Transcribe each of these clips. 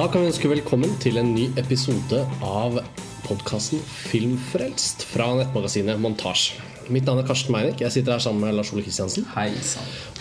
Da kan vi ønske velkommen til en ny episode av podkasten Filmfrelst fra nettmagasinet Montasj. Mitt navn er Karsten Meinick. Jeg sitter her sammen med Lars Ole Kristiansen. Hei.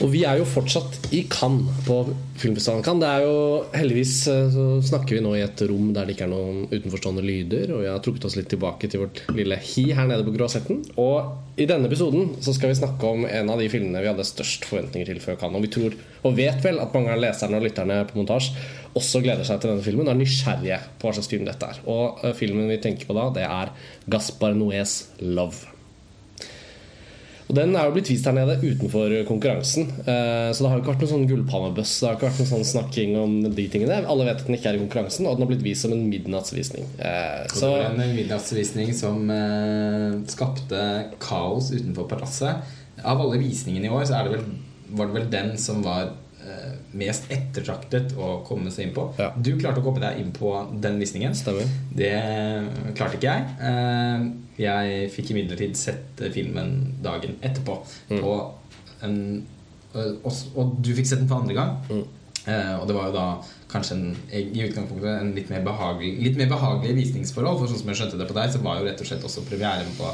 Og vi er jo fortsatt i Cannes, på filmfestivalen Cannes. Det er jo heldigvis eh, så snakker vi nå i et rom der det ikke er noen utenforstående lyder, og vi har trukket oss litt tilbake til vårt lille hi her nede på Gråsetten. Og i denne episoden så skal vi snakke om en av de filmene vi hadde størst forventninger til før Cannes. Og vi tror, og vet vel at mange av leserne og lytterne på montasje også gleder seg til denne filmen og er nysgjerrige på hva slags film dette er. Og eh, filmen vi tenker på da, det er Gaspar Noés 'Love'. Og Den er jo blitt vist her nede utenfor konkurransen. Eh, så det har jo ikke vært noen sånn gullpalmebøss. Det har ikke vært noen sånn snakking om de tingene. Alle vet at den ikke er i konkurransen, og den har blitt vist som en midnattsvisning. Eh, så det var en midnattsvisning som eh, skapte kaos utenfor palasset. Av alle visningene i år så det vel, var det vel den som var mest ettertraktet å komme seg inn på. Ja. Du klarte å komme deg inn på den visningen. Stemmer. Det klarte ikke jeg. Jeg fikk imidlertid sett filmen dagen etterpå. Mm. En, og, og, du fikk sett den for andre gang. Mm. Eh, og det var jo da kanskje en, i utgangspunktet en litt mer behagelig Litt mer behagelig visningsforhold. For sånn som jeg skjønte det på deg, så var jo rett og slett også premieren på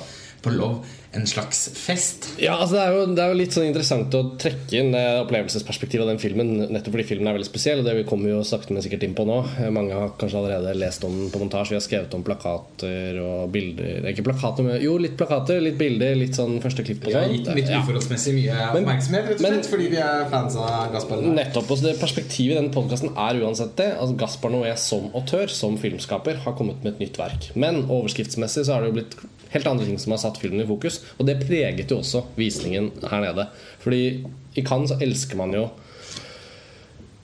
på Love en slags fest. Ja, altså det, er jo, det er jo litt sånn interessant å trekke inn det opplevelsesperspektivet av den filmen. Nettopp fordi filmen er veldig spesiell, og det kommer vi jo sakte, men sikkert inn på nå. Mange har kanskje allerede lest om den på montasje. Vi har skrevet om plakater og bilder Ikke plakater, men jo, litt plakater, litt bilder, litt sånn første klipp på sånn. Vi har gitt den litt uforholdsmessig mye oppmerksomhet, rett og slett, men, fordi vi er fans av Gaspar Noé. Nettopp. Og det perspektivet i denne podkasten er uansett det. Altså Gaspar Noé som autør, som filmskaper, har kommet med et nytt verk. Men overskriftsmessig så har det jo blitt helt andre ting som har satt filmen i fokus. Og det preget jo også visningen her nede. Fordi i Cannes så elsker man jo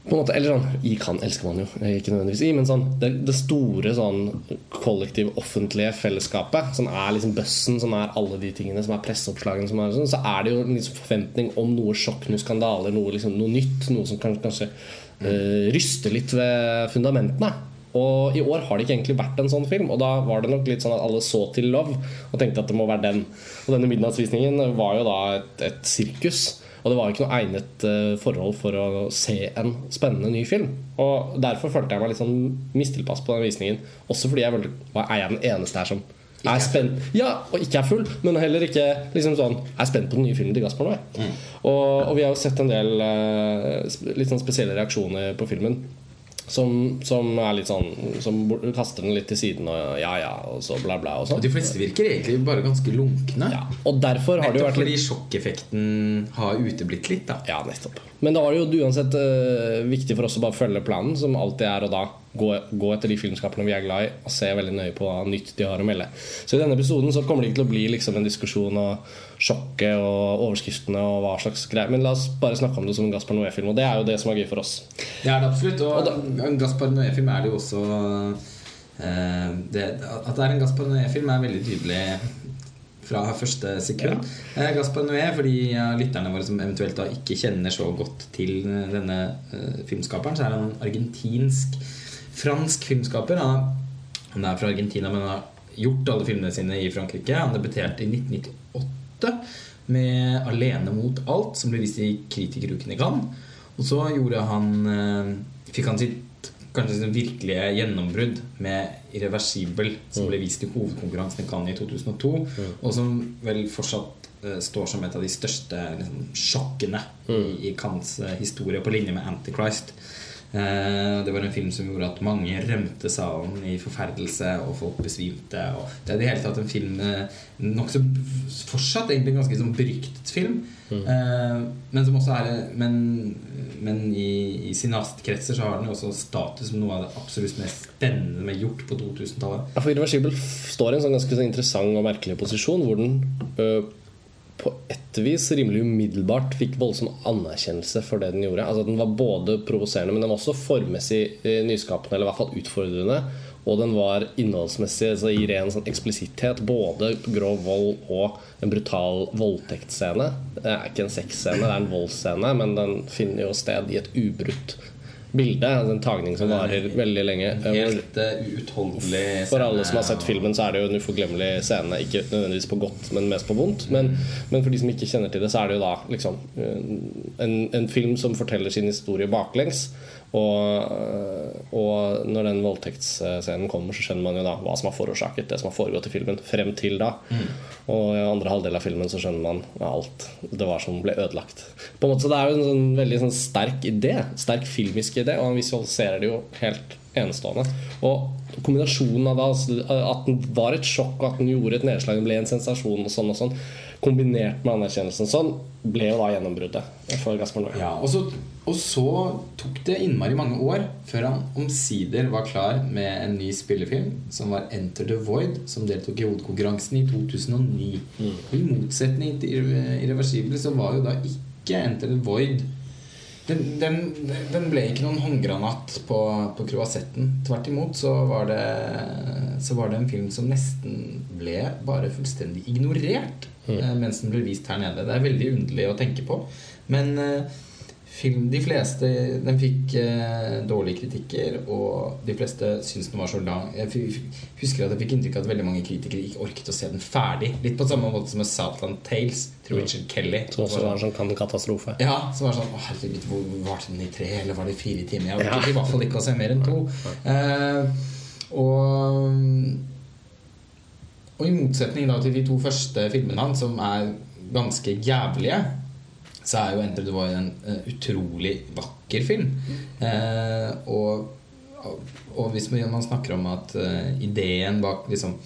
på en måte, eller sånn, I Cannes elsker man jo, ikke nødvendigvis i, men sånn, det, det store sånn kollektiv offentlige fellesskapet, som er liksom bøssen, som er alle de tingene, som er presseoppslagene, som er sånn, så er det jo en liksom forventning om noe sjokk, noe skandaler, noe, liksom, noe nytt. Noe som kanskje, kanskje uh, ryster litt ved fundamentene. Og i år har det ikke egentlig vært en sånn film. Og da var det nok litt sånn at alle så til Love og tenkte at det må være den. Og denne midnattsvisningen var jo da et, et sirkus. Og det var ikke noe egnet uh, forhold for å se en spennende ny film. Og derfor følte jeg meg litt sånn mistilpass på den visningen. Også fordi jeg følte, er jeg den eneste her som er spent Ja, og ikke er full, men heller ikke liksom sånn, er spent på den nye filmen til Gaspar nå Mm. Og, og, vi har jo sett en del uh, litt sånn spesielle reaksjoner på filmen. Som, som, er litt sånn Som kaster den litt til siden og ja ja, og så bla, bla. Og sånn. De fleste virker egentlig bare ganske lunkne. Ja, og derfor har det jo vært fordi sjokkeffekten har uteblitt litt. da Ja, nettopp. Men det var jo uansett uh, viktig for oss å bare følge planen, som alltid er å da gå, gå, etter de filmskaperne vi er glad i, og se veldig nøye på hva nytt de har å melde. Så i denne episoden så kommer det ikke til å bli liksom en diskusjon og sjokket og overskriftene og hva slags greier. Men la oss bare snakke om det som en Gaspar Noé-film, og det er jo det som er gøy for oss. Det er det absolutt. Og, og da, en Gaspar Noé-film er det jo også eh, det, At det er en Gaspar Noé-film, er veldig tydelig fra første sekund. Ja. Eh, Gaspar Noé, for de ja, lytterne våre som eventuelt da ikke kjenner så godt til denne eh, filmskaperen, så er han argentinsk fransk filmskaper. Han er fra Argentina, men har gjort alle filmene sine i Frankrike. Han debuterte i 1998 med 'Alene mot alt', som ble vist i Kritikeruken i Cannes. Og så gjorde han eh, fikk han sitt kanskje sitt virkelige gjennombrudd med 'Irreversibel', som ble vist i hovedkonkurransen i Cannes i 2002, mm. og som vel fortsatt uh, står som et av de største liksom, sjokkene mm. i, i Cannes uh, historie, på linje med 'Antichrist'. Eh, det var en film som gjorde at mange rømte salen i forferdelse, og folk besvimte. Og det er i det hele tatt en film eh, nokså fortsatt egentlig en ganske sånn beryktet film. Mm. Eh, men som også er Men, men i, i cineastkretser så har den jo også status som noe av det absolutt mest spennende med gjort på 2000-tallet. Ja, for Irreversibel står i en sånn ganske sånn interessant og merkelig posisjon, hvor den øh, på et vis rimelig umiddelbart fikk voldsom anerkjennelse for det den gjorde. Altså Den var både provoserende, men den var også formessig eh, nyskapende, eller i hvert fall utfordrende. Og den var innholdsmessig altså i ren sånn eksplisitthet. Både grov vold og en brutal voldtektsscene. Det er ikke en sexscene, det er en voldsscene, men den finner jo sted i et ubrutt bilde. Altså en tagning som varer veldig lenge. Helt uh, uutholdelig For alle som har sett filmen, så er det jo en uforglemmelig scene. Ikke nødvendigvis på godt, men mest på vondt. Men, men, for de som ikke kjenner til det, så er det jo da liksom, en, en film som forteller sin historie baklengs. Og, og når den voldtektsscenen kommer, så skjønner man jo da hva som har forårsaket det som har foregått i filmen frem til da. Mm. Og i andre halvdel av filmen så skjønner man alt det var som ble ødelagt. På en måte så Det er jo en sånn, veldig sånn sterk idé, sterk filmisk idé, og han visualiserer det jo helt enestående. Og kombinasjonen av det, altså, at den var et sjokk, og at den gjorde et nedslag, den ble en sensasjon og sånn og sånn, kombinert med anerkjennelsen sånn, ble jo da gjennombruddet for Gaspar Noé. Ja, og, så, og så tok det innmari mange år før han omsider var klar med en ny spillefilm, som var 'Enter the Void', som deltok i hovedkonkurransen i 2009. Mm. I motsetning til 'Irreversibel' så var jo da ikke 'Enter the Void' den, den, den, ble ikke noen håndgranat på, på Croisetten. Tvert imot så var, det, så var, det, en film som nesten ble bare fullstendig ignorert mm. Eh, mens den ble vist her nede. Det er veldig underlig å tenke på. Men uh, film, de fleste Den fikk uh, dårlige kritikker, og de fleste syns den var så lang. Jeg husker at jeg fikk inntrykk av at veldig mange kritikere ikke orket å se den ferdig. Litt på samme måte som med Southland Tales til Richard Kelly. Som også var en sånn katastrofe. Ja, som var sånn herregud, hvor varte den i tre, eller var det i fire timer? Jeg orket ja. i hvert fall ikke å se mer enn to. Uh, og og i motsetning til de to første filmene hans, som er ganske jævlige, så er jo 'Enter the Void' en uh, utrolig vakker film. Uh, og, og, hvis man snakker om at uh, ideen bak liksom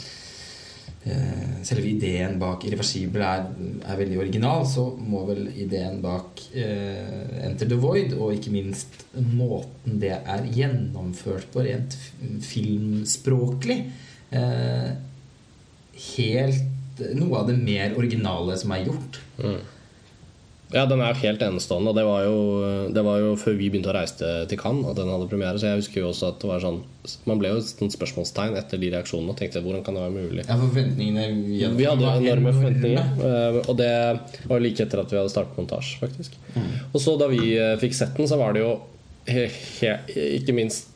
Selve ideen bak 'Irreversibel' er, er, veldig original, så må vel ideen bak 'Enter the Void' og ikke minst måten det er gjennomført på rent filmspråklig helt noe av det mer originale som er gjort. Mm. Ja, den er jo helt enestående. Det var jo, det var jo før vi begynte å reise til Cannes at den hadde premiere. Så jeg husker jo også at det var sånn Man ble jo et spørsmålstegn etter de reaksjonene og tenkte hvordan kan det være mulig? Ja, forventningene Vi hadde, vi hadde enorme forventninger. Eh, og det var like etter at vi hadde startet montasje, faktisk. Mm. Og så da vi eh, fikk sett den, så var det jo he, he, ikke minst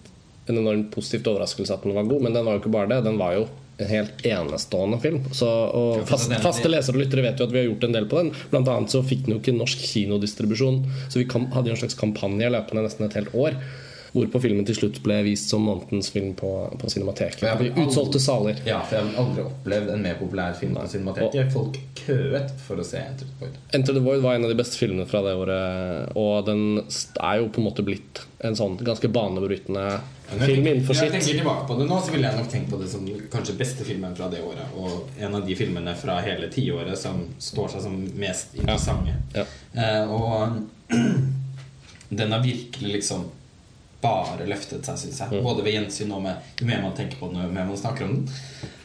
en enormt positivt overraskelse at den var god, men den var jo ikke bare det. Den var jo en helt enestående film. Så, og fast, faste lesere og lyttere vet jo at vi har gjort en del på den. Blant annet så fikk den jo ikke norsk kinodistribusjon, så vi hadde jo en slags kampanje løpende nesten et helt år. Hvorpå filmen til slutt ble vist som månedens film på, på Cinemateket. Aldri, utsolgte saler. Ja, for jeg har aldri opplevd en mer populær film på Cinemateket. Folk køet for å se Enter the Void. Enter the Void var en av de beste filmene fra det året, og den er jo på en måte blitt en sånn ganske banebrytende film innenfor sitt. Når jeg tenker tilbake på det nå, så ville jeg nok tenkt på det som kanskje beste filmen fra det året. Og en av de filmene fra hele tiåret som står seg som mest interessante. Ja. Ja. Uh, og den har virkelig liksom bare løftet seg, syns jeg. Mm. Både ved gjensyn og med jo mer man tenker på den, jo mer man snakker om den.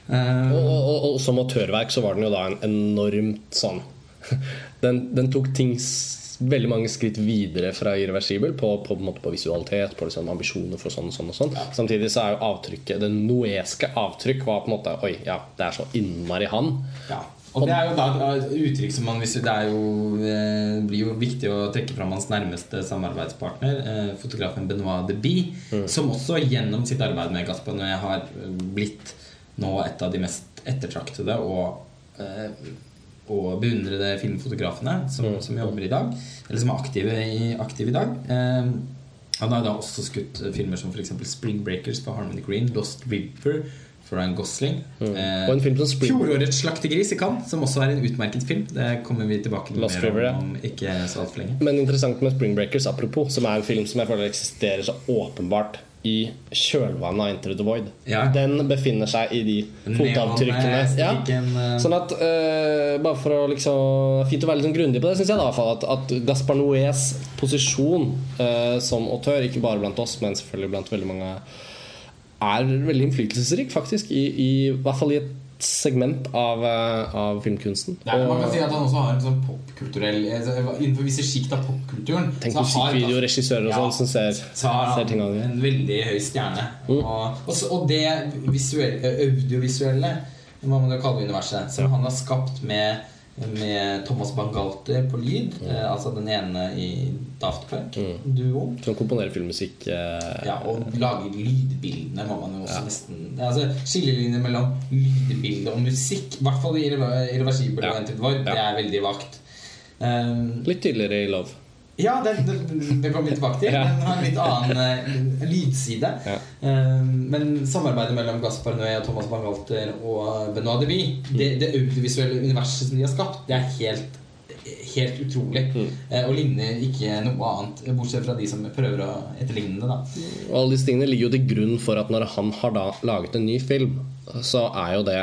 Uh, og, og, og, som atørverk så var den jo da en enormt sånn Den, den tok ting veldig mange skritt videre fra irreversibel på, på, på, på visualitet, på liksom ambisjoner for sånn og sånn. og sånn ja. Samtidig så er jo avtrykket det noeske avtrykk var på en måte Oi, ja, det er så innmari han. Ja. Og det er jo da et uttrykk som man Det jo, eh, blir jo viktig å trekke fram hans nærmeste samarbeidspartner, eh, fotografen Benoit de Bie, mm. som også gjennom sitt arbeid med Gaspar Noé har blitt nå et av de mest ettertraktede og, eh, og beundrede filmfotografene som, mm. som, jobber i dag. Eller som er aktive i, aktive i dag. Han har da også skutt filmer som f.eks. Spring Breakers for Harmony Green, Lost River Ryan Gosling. Mm. Eh, og en film som Spring... Fjorårets 'Slaktegris' i Cannes, som også er en utmerket film. Det kommer vi tilbake til mer om, om ikke så altfor lenge. Men interessant med 'Spring Breakers', apropos, som er en film som jeg føler eksisterer så åpenbart i kjølvannet av Enter the Void. Ja. Den befinner seg i de fotavtrykkene. Ja. Eh, sånn at uh, Bare for å liksom Fint å være litt sånn grundig på det, syns jeg. da at, at Gaspar Noés posisjon uh, som autør, ikke bare blant oss, men selvfølgelig blant veldig mange er veldig innflytelsesrik, faktisk. I, i, i hvert fall i et segment av, eh, av filmkunsten. Ja, man kan si at han også har en sånn popkulturell altså, Innenfor visse sjikt av popkulturen Tenk musikkvideoregissører og sånn som ser, ser ting av det. En veldig høy stjerne. Mm. Og, og, og, det visuelle, audiovisuelle, hva man kan kalle universet, som ja. han har skapt med med Thomas Bangalter på lyd. Mm. Eh, altså den ene i Daft Punk du Mm. Som komponerer filmmusikk. Eh, ja, og lager lydbildene, må man jo også ja. nesten altså, Skillelinjer mellom lydbilde og musikk, i hvert fall i Irreversibel ja. og Ented ja. det er veldig vagt. Um, Litt tydeligere i Love. Ja, det, det, kommer vi tilbake til. Ja. Den har en litt annen uh, lydside. Ja. Uh, men samarbeidet mellom Gaspar Noé og Thomas Bangalter og Benoit Deby, det, det audiovisuelle universet som de har skapt, det er helt, helt utrolig. Eh, og ligner ikke noe annet, bortsett fra de som prøver å etterligne det. da Og alle disse tingene ligger jo til grunn for at når han har da laget en ny film, så er jo det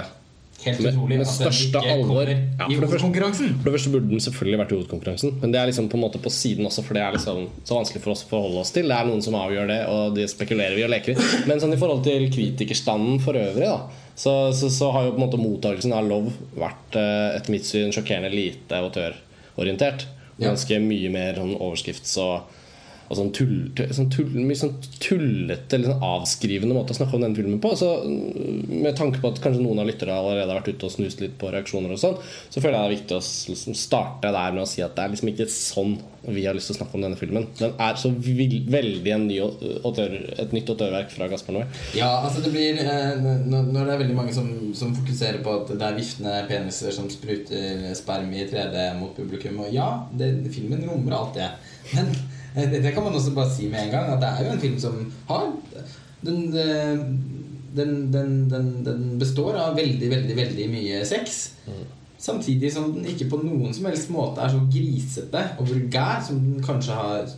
Helt Med- utrolig med største ikke alvor. Ja, for det første- For det første burde den selvfølgelig vært i hovedkonkurransen, men det er liksom på en måte på siden også, for det er liksom så vanskelig for oss å forholde oss til. Det er noen som avgjør det, og det spekulerer vi og leker i. Men sånn i forhold til kritikerstanden for øvrig, da, så, så, så har jo på en måte mottakelsen av Love vært eh, etter mitt syn sjokkerende lite autørorientert. Ganske mye mer sånn overskrifts- og og sånn, tull, sånn, tull, sånn tullete eller sånn avskrivende måte å snakke om denne filmen på. Så mm, Med tanke på at kanskje noen av lytterne allerede har vært ute og snust litt på reaksjoner, og sånn Så føler jeg det er viktig å liksom starte der med å si at det er liksom ikke sånn vi har lyst til å snakke om denne filmen. Den er så veldig ny et nytt autørverk fra Gaspar Noé. Ja, altså det blir eh, Når det er veldig mange som, som fokuserer på at det er viftende peniser som spruter sperm i 3D mot publikum, og ja, det, filmen rommer alt det. Men det, det kan man også bare si med en gang, at det er jo en film som har Den, eh, den, den, den, den består av veldig, veldig, veldig mye sex. Samtidig som den ikke på noen som helst måte er så grisete og vulgær som den kanskje har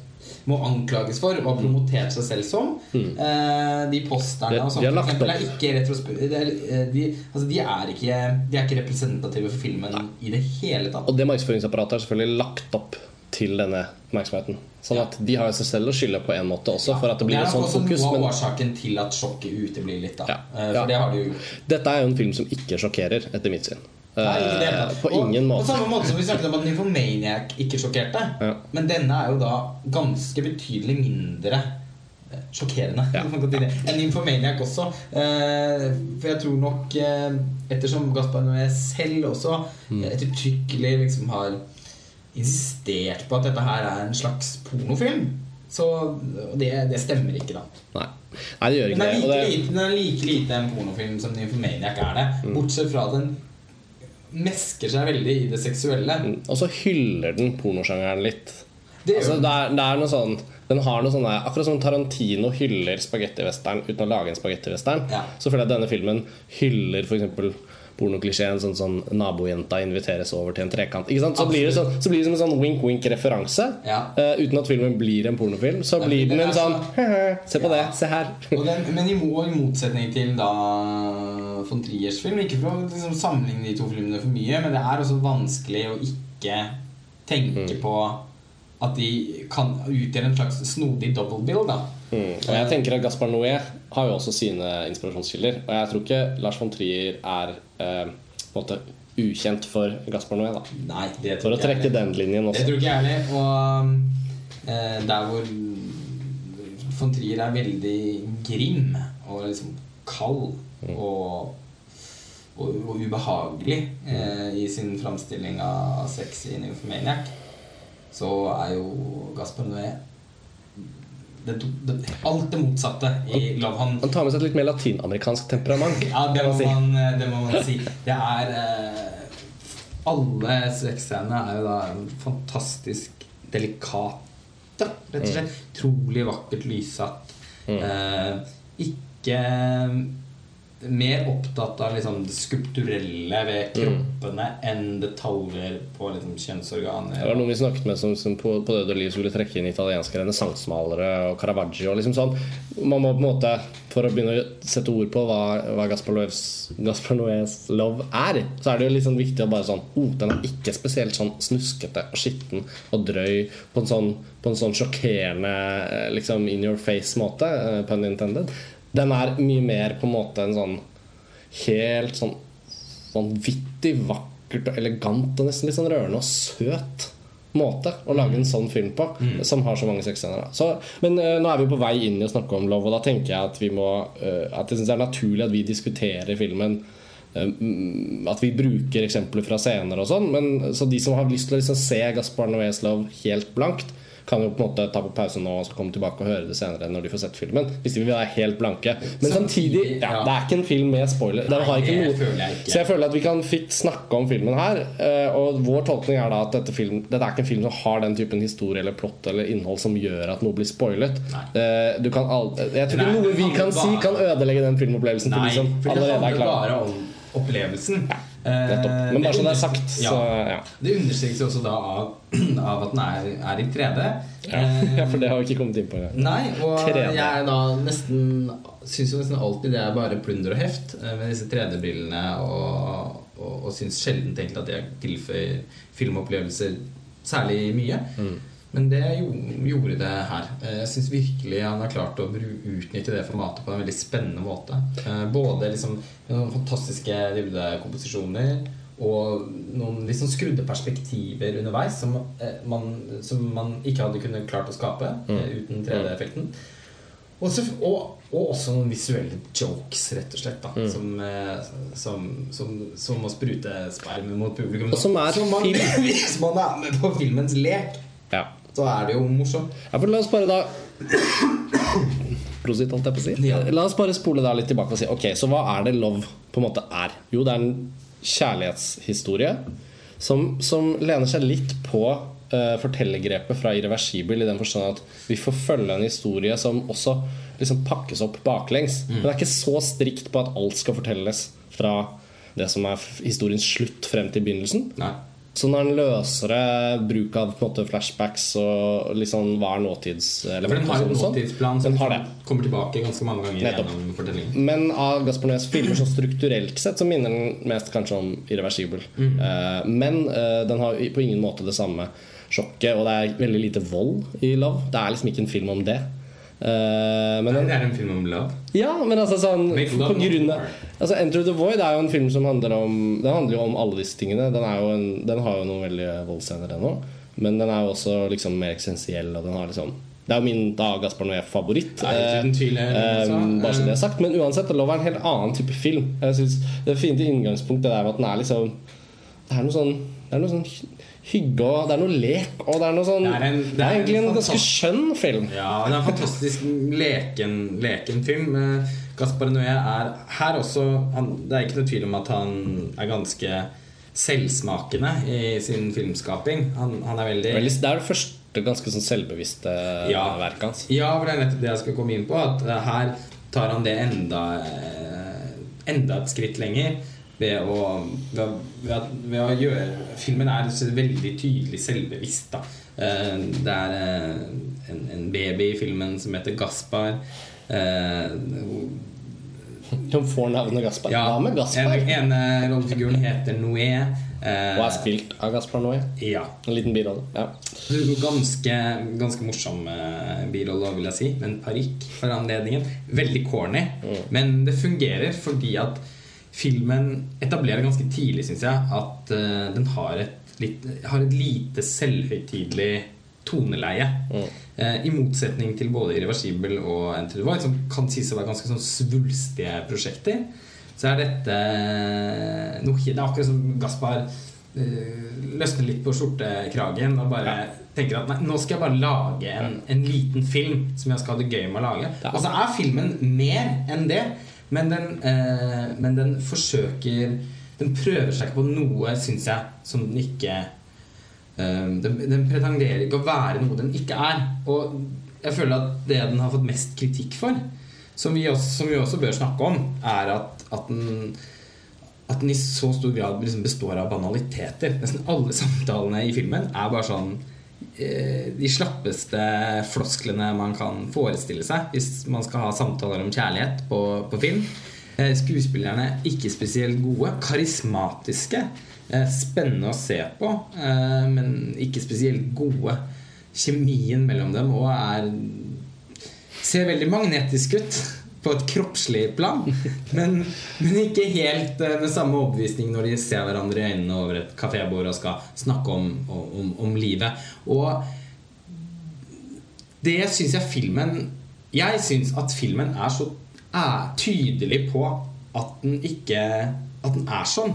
må anklages for og har promotert seg selv som. Eh, de posterne og sånt de har for er ikke er, eh, de, altså, de, er ikke, de er ikke representative for filmen i det hele tatt. Og det markedsføringsapparatet er selvfølgelig lagt opp til denne oppmerksomheten. Sånn at de har jo seg selv å skylde på en måte også, for at det blir er et sånt også fokus. noe av årsaken til at sjokket uteblir litt. Da. Ja. Eh, For Ja. det har de jo dette er jo en film som ikke sjokkerer, etter mitt syn. Nei, det Eh, på ingen måte. På samme måte som vi snakket om at Nymphomaniac ikke sjokkerte. Ja. Men denne er jo da ganske betydelig mindre eh, sjokkerende Ja. det, enn Nymphomaniac også. For jeg tror nok Ettersom Gaspar Noé selv også Mm. ettertrykkelig liksom har insistert på at dette her er en slags pornofilm, så det, det stemmer ikke, da. Nei. Nei, det gjør ikke den det. like, det lite, den er like lite en pornofilm som Nymphomaniac er det. Mm. Bortsett fra at den mesker seg veldig i det seksuelle. og så hyller den pornosjangeren litt. Det Altså, det, er, det er noe sånn Den har noe sånn Akkurat som Tarantino hyller spagettivesteren uten å lage en spagettivestern, Ja. så føler jeg at denne filmen hyller f.eks. pornoklisjeen sånn sånn nabojenta inviteres over til en trekant. Ikke sant? Så, blir det så, så blir det som en sånn wink-wink-referanse. Ja. Uh, uten at filmen blir en pornofilm. Så blir den en sånn Se på Ja. det, se her. Den, men i, motsetning til da von Triers film Ikke for å liksom, sammenligne de to filmene for mye, men det er også vanskelig å ikke tenke på at de kan utgjøre en slags snodig double bill. da Mm. Og jeg tenker at Gaspar Noé har jo også sine inspirasjonskilder. Og jeg tror ikke Lars von Trier er eh, på en måte ukjent for Gaspar Noé. da Nei, det For tror å ikke jeg trekke heller. den linjen Det også. tror ikke jeg heller. Og eh, der hvor von Trier er veldig grim og liksom kald og, og, og ubehagelig eh, i sin framstilling av sex i Nymphomaniac, så er jo Gaspar Noé det, det, alt det motsatte i Love. Han, Han tar med seg et litt mer latinamerikansk temperament. ja, det må, man man, det må man si. Det er eh, Alle sexscenene er jo da fantastisk delikate, rett og slett. Utrolig vakkert lyssatt. Eh, ikke mer opptatt av liksom det skulpturelle ved kroppene enn detaljer på liksom kjønnsorganer. Det var noen vi snakket med som, som på, på Døde liv skulle trekke inn italienske renessansemalere og Caravaggio. Og liksom sånn. Man må på en måte, For å begynne å sette ord på hva, hva Gaspar, Noés, Gaspar Noés love er, så er det jo sånn viktig å bare sånn oh, Den er ikke spesielt sånn snuskete og skitten og drøy på en sånn, på en sånn sjokkerende eh, liksom in your face-måte, eh, pun intended. Den er mye mer på en måte en sånn helt sånn vanvittig vakkert og elegant og nesten litt sånn rørende og søt måte å lage en sånn film på, som har så mange sexscener. men uh, nå er vi på vei inn i å snakke om Love, og da tenker jeg at vi må uh, At jeg synes det er naturlig at vi diskuterer filmen. mm, At vi bruker eksempler fra scener og sånn. Men Så de som har lyst til å liksom se Gaspar Noés Love helt blankt, kan jo på en måte ta på pause nå og så komme tilbake og høre det senere når de får sett filmen. Hvis de vil være helt blanke. Men samtidig, ja, det er ikke en film med spoiler. Nei, jeg ikke. Så jeg føler at vi kan fritt snakke om filmen her. eh, Og vår tolkning er da at dette, film, dette er ikke en film som har den typen historie eller plott eller innhold som gjør at noe blir spoilet. Eh, Du kan aldri, jeg tror ikke noe vi kan si kan ødelegge den filmopplevelsen Nei, for de som allerede er klare. bare om opplevelsen. Nettopp. Eh, Men bare så det er sagt, så ja. Det understrekes også da av, av at den er, er i 3D. Ja. ja, for det har vi ikke kommet inn på. Nei, og 3D. jeg da nesten syns jo nesten alltid det er bare plunder og heft eh, med disse 3D-brillene, og, og, og syns sjelden egentlig at det tilføyer filmopplevelser særlig mye. Mm. Men det gjorde det her. Eh, Jeg syns virkelig han har klart å utnytte det formatet på en veldig spennende måte. Eh, Både liksom noen fantastiske dybdekomposisjoner og noen sånn skrudde perspektiver underveis som, eh, man, som man ikke hadde kunnet klart å skape mm. uten 3D-effekten. Og, og, og også noen visuelle jokes, rett og slett. Da, som, eh, som, som, som må sprute sperm mot publikum. Og som er man, film. Hvis man er med på filmens lek, Ja. Så er det jo morsomt. Ja, for la oss bare da Prosit, holdt jeg på å si. Ja. La oss bare spole da litt tilbake og si Ok, så hva er det Love på en måte er? Jo, det er en kjærlighetshistorie som, som lener seg litt på uh, fortellergrepet fra Irreversibel, i den forstand at vi får følge en historie som også liksom pakkes opp baklengs. Men det er ikke så strikt på at alt skal fortelles fra det som er historiens slutt frem til begynnelsen. Nei. Så når den løsere bruk av måte flashbacks og liksom hva er nåtids For den har en nåtidsplan som Den kommer tilbake ganske mange ganger Nettopp. gjennom fortellingen. Men av Gaspar Noés filmer så strukturelt sett så minner den mest kanskje om Irreversibel. Mm. Uh, men uh, den har på ingen måte det samme sjokket, og det er veldig lite vold i Love. Det er liksom ikke en film om det. Eh, men Det er en film om love. ja, men altså sånn på grunn av altså, Enter the Void er jo en film som handler om Den handler jo om alle disse tingene. Den, jo en, den har jo noen veldig voldsscener ennå. Men den er jo også liksom mer eksistensiell. Og den har liksom det er jo min da Gaspar Noé-favoritt. Eh, bare så det er sagt Men uansett, Love er en helt annen type film. Jeg synes Det fine inngangspunktet er at den er liksom Det er noe sånn Det er noe sånn hygge og det er noe lek og det er noe sånn Det er en- Det det er er en egentlig en ganske skjønn film. Ja, det er en fantastisk leken, leken film. Eh, Gaspar Noé er her også han, Det er ikke noe tvil om at han er ganske selvsmakende i sin filmskaping. Han, han er veldig Veldig, det er det første ganske sånn selvbevisste Ja. verket hans. Ja, for det er nettopp det jeg skal komme inn på. At eh, her tar han det enda eh, Enda et skritt lenger. Ved å, ved, ved, ved å gjøre Filmen er veldig tydelig selvbevisst. Da. Eh, Det er eh, en, en baby i filmen som heter Gaspar. Eh, Som får navnet Gaspar. Ja, Hva med Gaspar? En, ene rollefiguren heter Noé. eh, Og er spilt av Gaspar Noé. Ja. En liten birolle. Ja. Ganske, ganske morsom birolle, vil jeg si. Med en parykk for anledningen. Veldig corny. Men det fungerer fordi at filmen etablerer ganske tidlig, syns jeg, at uh, den har et, litt, har et lite selvhøytidelig toneleie. Eh, I motsetning til både Irreversibel og Enter the Void, som kan sies å være ganske sånn svulstige prosjekter, så er dette noe Det er akkurat som Gaspar uh, løsner litt på skjortekragen og bare tenker at nei, nå skal jeg bare lage en, en liten film som jeg skal ha det gøy med å lage. Og så er filmen mer enn det, men den, eh, men den forsøker Den prøver seg ikke på noe, syns jeg, som den ikke eh, den, den pretenderer ikke å være noe den ikke er. Og jeg føler at det den har fått mest kritikk for, som vi også, som vi også bør snakke om, er at, at den at den i så stor grad liksom består av banaliteter. Nesten alle samtalene i filmen er bare sånn de slappeste flosklene man kan forestille seg hvis man skal ha samtaler om kjærlighet på, på film. Eh, Skuespillerne ikke spesielt gode. Karismatiske. eh, Spennende å se på, eh, men ikke spesielt gode. Kjemien mellom dem og er ser veldig magnetisk ut på et kroppslig plan. Men, men ikke helt eh, med samme overbevisning når de ser hverandre i øynene over et kafébord og skal snakke om, om, om livet. Og det syns jeg filmen Jeg syns at filmen er så er tydelig på at den ikke At den er sånn.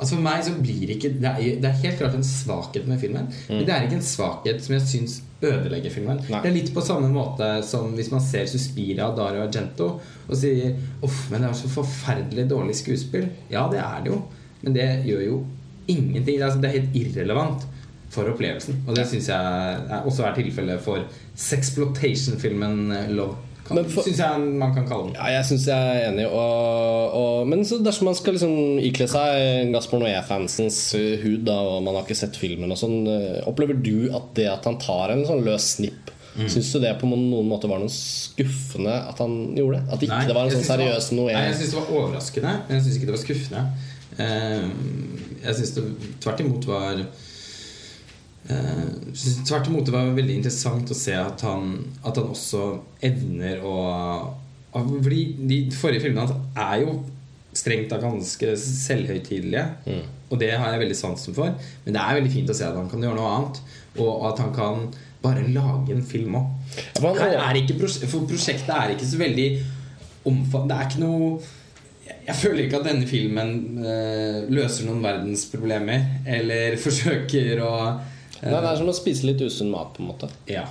Altså For meg så blir ikke det er, det er helt klart en svakhet med filmen, men det er ikke en svakhet som jeg syns ødelegger filmen. Nei. Det er litt på samme måte som hvis man ser Suspiria av Dario Argento og sier Uff, men det er så forferdelig dårlig skuespill. Ja, det er det jo, men det gjør jo ingenting. Det altså, det er helt irrelevant for opplevelsen. Og det syns jeg også er tilfellet for sexploitation-filmen eh, Love. Men for- synes jeg man kan kalle den. Ja, jeg syns jeg er enig. Og, og, men så dersom man skal liksom ikle seg Gaspar Noé-fansens uh, hud, da, og man har ikke sett filmen og sånn, uh, opplever du at det at han tar en sånn løs snipp Mm. Syns du det på noen måte var noe skuffende at han gjorde det? At ikke Nei, det var en sånn seriøs Noé? Nei, jeg syns det var overraskende, men jeg syns ikke det var skuffende. Uh, Jeg syns det tvert imot var eh, synes Tvert imot det var veldig interessant å se at han, at han også evner å Fordi de forrige filmene hans er jo strengt tatt ganske selvhøytidelige. Mm. Og det har jeg veldig sansen for. Men det er veldig fint å se at han kan gjøre noe annet. Og at han kan bare lage en film òg. For prosjektet er ikke så veldig omfattende. Det er ikke noe jeg, føler ikke at denne filmen eh, løser noen verdensproblemer. Eller forsøker å Nei, det er som å spise litt usunn mat, på en måte. Ja.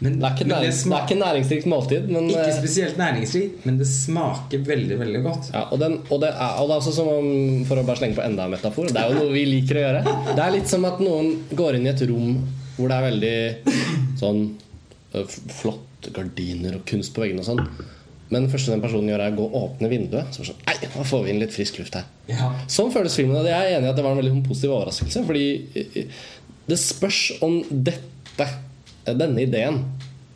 Men, Det er ikke, men nærings, det er ikke næringsrikt måltid, men ikke eh, spesielt næringsrikt, men det smaker veldig, veldig godt. Ja, og, den, og, det er, og det er også som om For å bare slenge på enda en metafor Det er jo noe vi liker å gjøre. Det er litt som at noen går inn i et rom hvor det er veldig sånn flott gardiner og kunst på veggene og sånn. Men det første den personen gjør, er å gå og åpne vinduet. Så sånn, Nei, nå får vi inn litt frisk luft her. Ja. Sånn føles filmen. Og jeg er enig i at det var en veldig sånn positiv overraskelse. Fordi eh, det spørs om dette, denne ideen,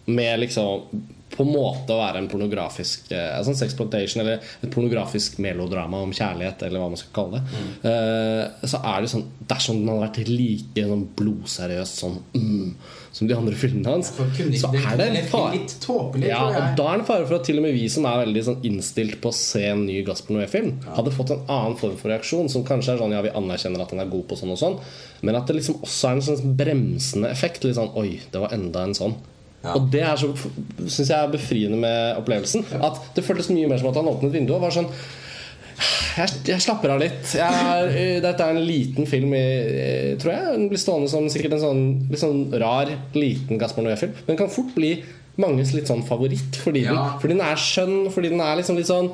med liksom på en måte å være en pornografisk altså en sexploitation eller et pornografisk melodrama om kjærlighet, eller hva man skal kalle det, eh, så er det sånn Dersom den hadde vært like sånn blodseriøs sånn mm, som de andre filmene hans, kunne så er det en fare tåpelig, ja, og da er det en fare for at til og med vi som er veldig sånn innstilt på å se en ny Gaspar Noé-film, hadde fått en annen form for reaksjon, som kanskje er sånn ja, vi anerkjenner at han er god på sånn og sånn, men at det liksom også er en sånn bremsende effekt. Litt sånn oi, det var enda en sånn. Ja. Og det er så syns jeg er befriende med opplevelsen. At det føltes mye mer som at han åpnet vinduet og var sånn jeg, jeg slapper av litt. Er, eh, dette er en liten film, i, eh, tror jeg. Den blir stående som sikkert en sånn, litt sånn rar, liten Gaspar Noé-film. Men den kan fort bli manges litt sånn favoritt fordi, den, fordi den er skjønn, fordi den er liksom litt sånn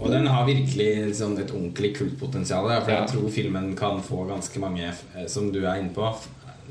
Og den har virkelig liksom et ordentlig kultpotensial. For Ja. jeg tror filmen kan få ganske mange, eh, som du er inne på,